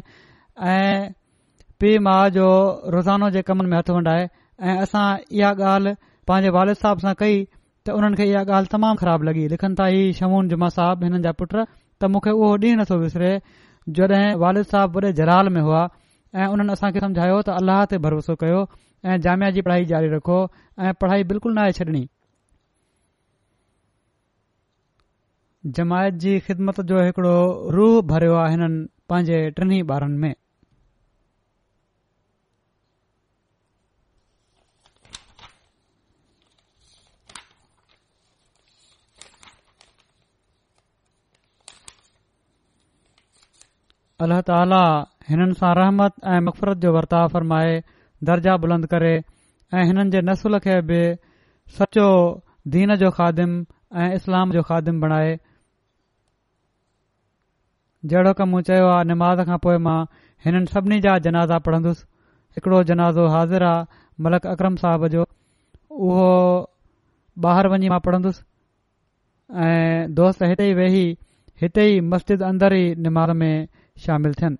ऐं पीउ माउ जो रोज़ानो जे कम में हथ वंडाए ऐं असां इहा ॻाल्हि पंहिंजे वालिद साहिब सां कई त हुननि खे इहा ॻाल्हि तमामु ख़राब लॻी लिखनि ता ई शमून जुमा साहब हिननि जा पुट त मूंखे उहो ॾींहुं नथो विसरे जॾहिं वारिद साहिब वॾे जलाल में हुआ ऐं हुननि असां खे त अलाह ते भरोसो कयो ऐं जामिया जी पढ़ाई जारी रखो ऐं पढ़ाई बिल्कुलु न आहे छॾणी जमायत जी ख़िदमत जो हिकिड़ो रूह भरियो आहे हिननि पंहिंजे टिनी ॿारनि में अलाह ताला हिननि सां रहमत ऐं मक़फ़रत जो वर्ताव फ़रमाए दर्जा बुलंद करे ऐं हिननि जे नसुल खे बि सचो दीन जो खादिम ऐं इस्लाम जो खादिम बणाए जहिड़ो क मूं चयो आहे निमाज़ खां पोइ मां हिननि सभिनी जा जनाज़ा पढ़ंदुसि हिकिड़ो जनाज़ो हाज़िर आहे मलक अक्रम साहब जो उहो ॿाहिरि वञी मां पढ़ंदुसि ऐं दोस्त हेॾे ई वेही हिते ई मस्जिद अंदर ई निमाज़ में Shamilton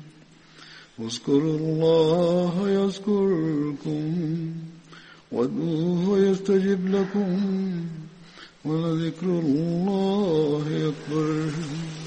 واذكروا الله يذكركم وادعوه يستجب لكم ولذكر الله أكبر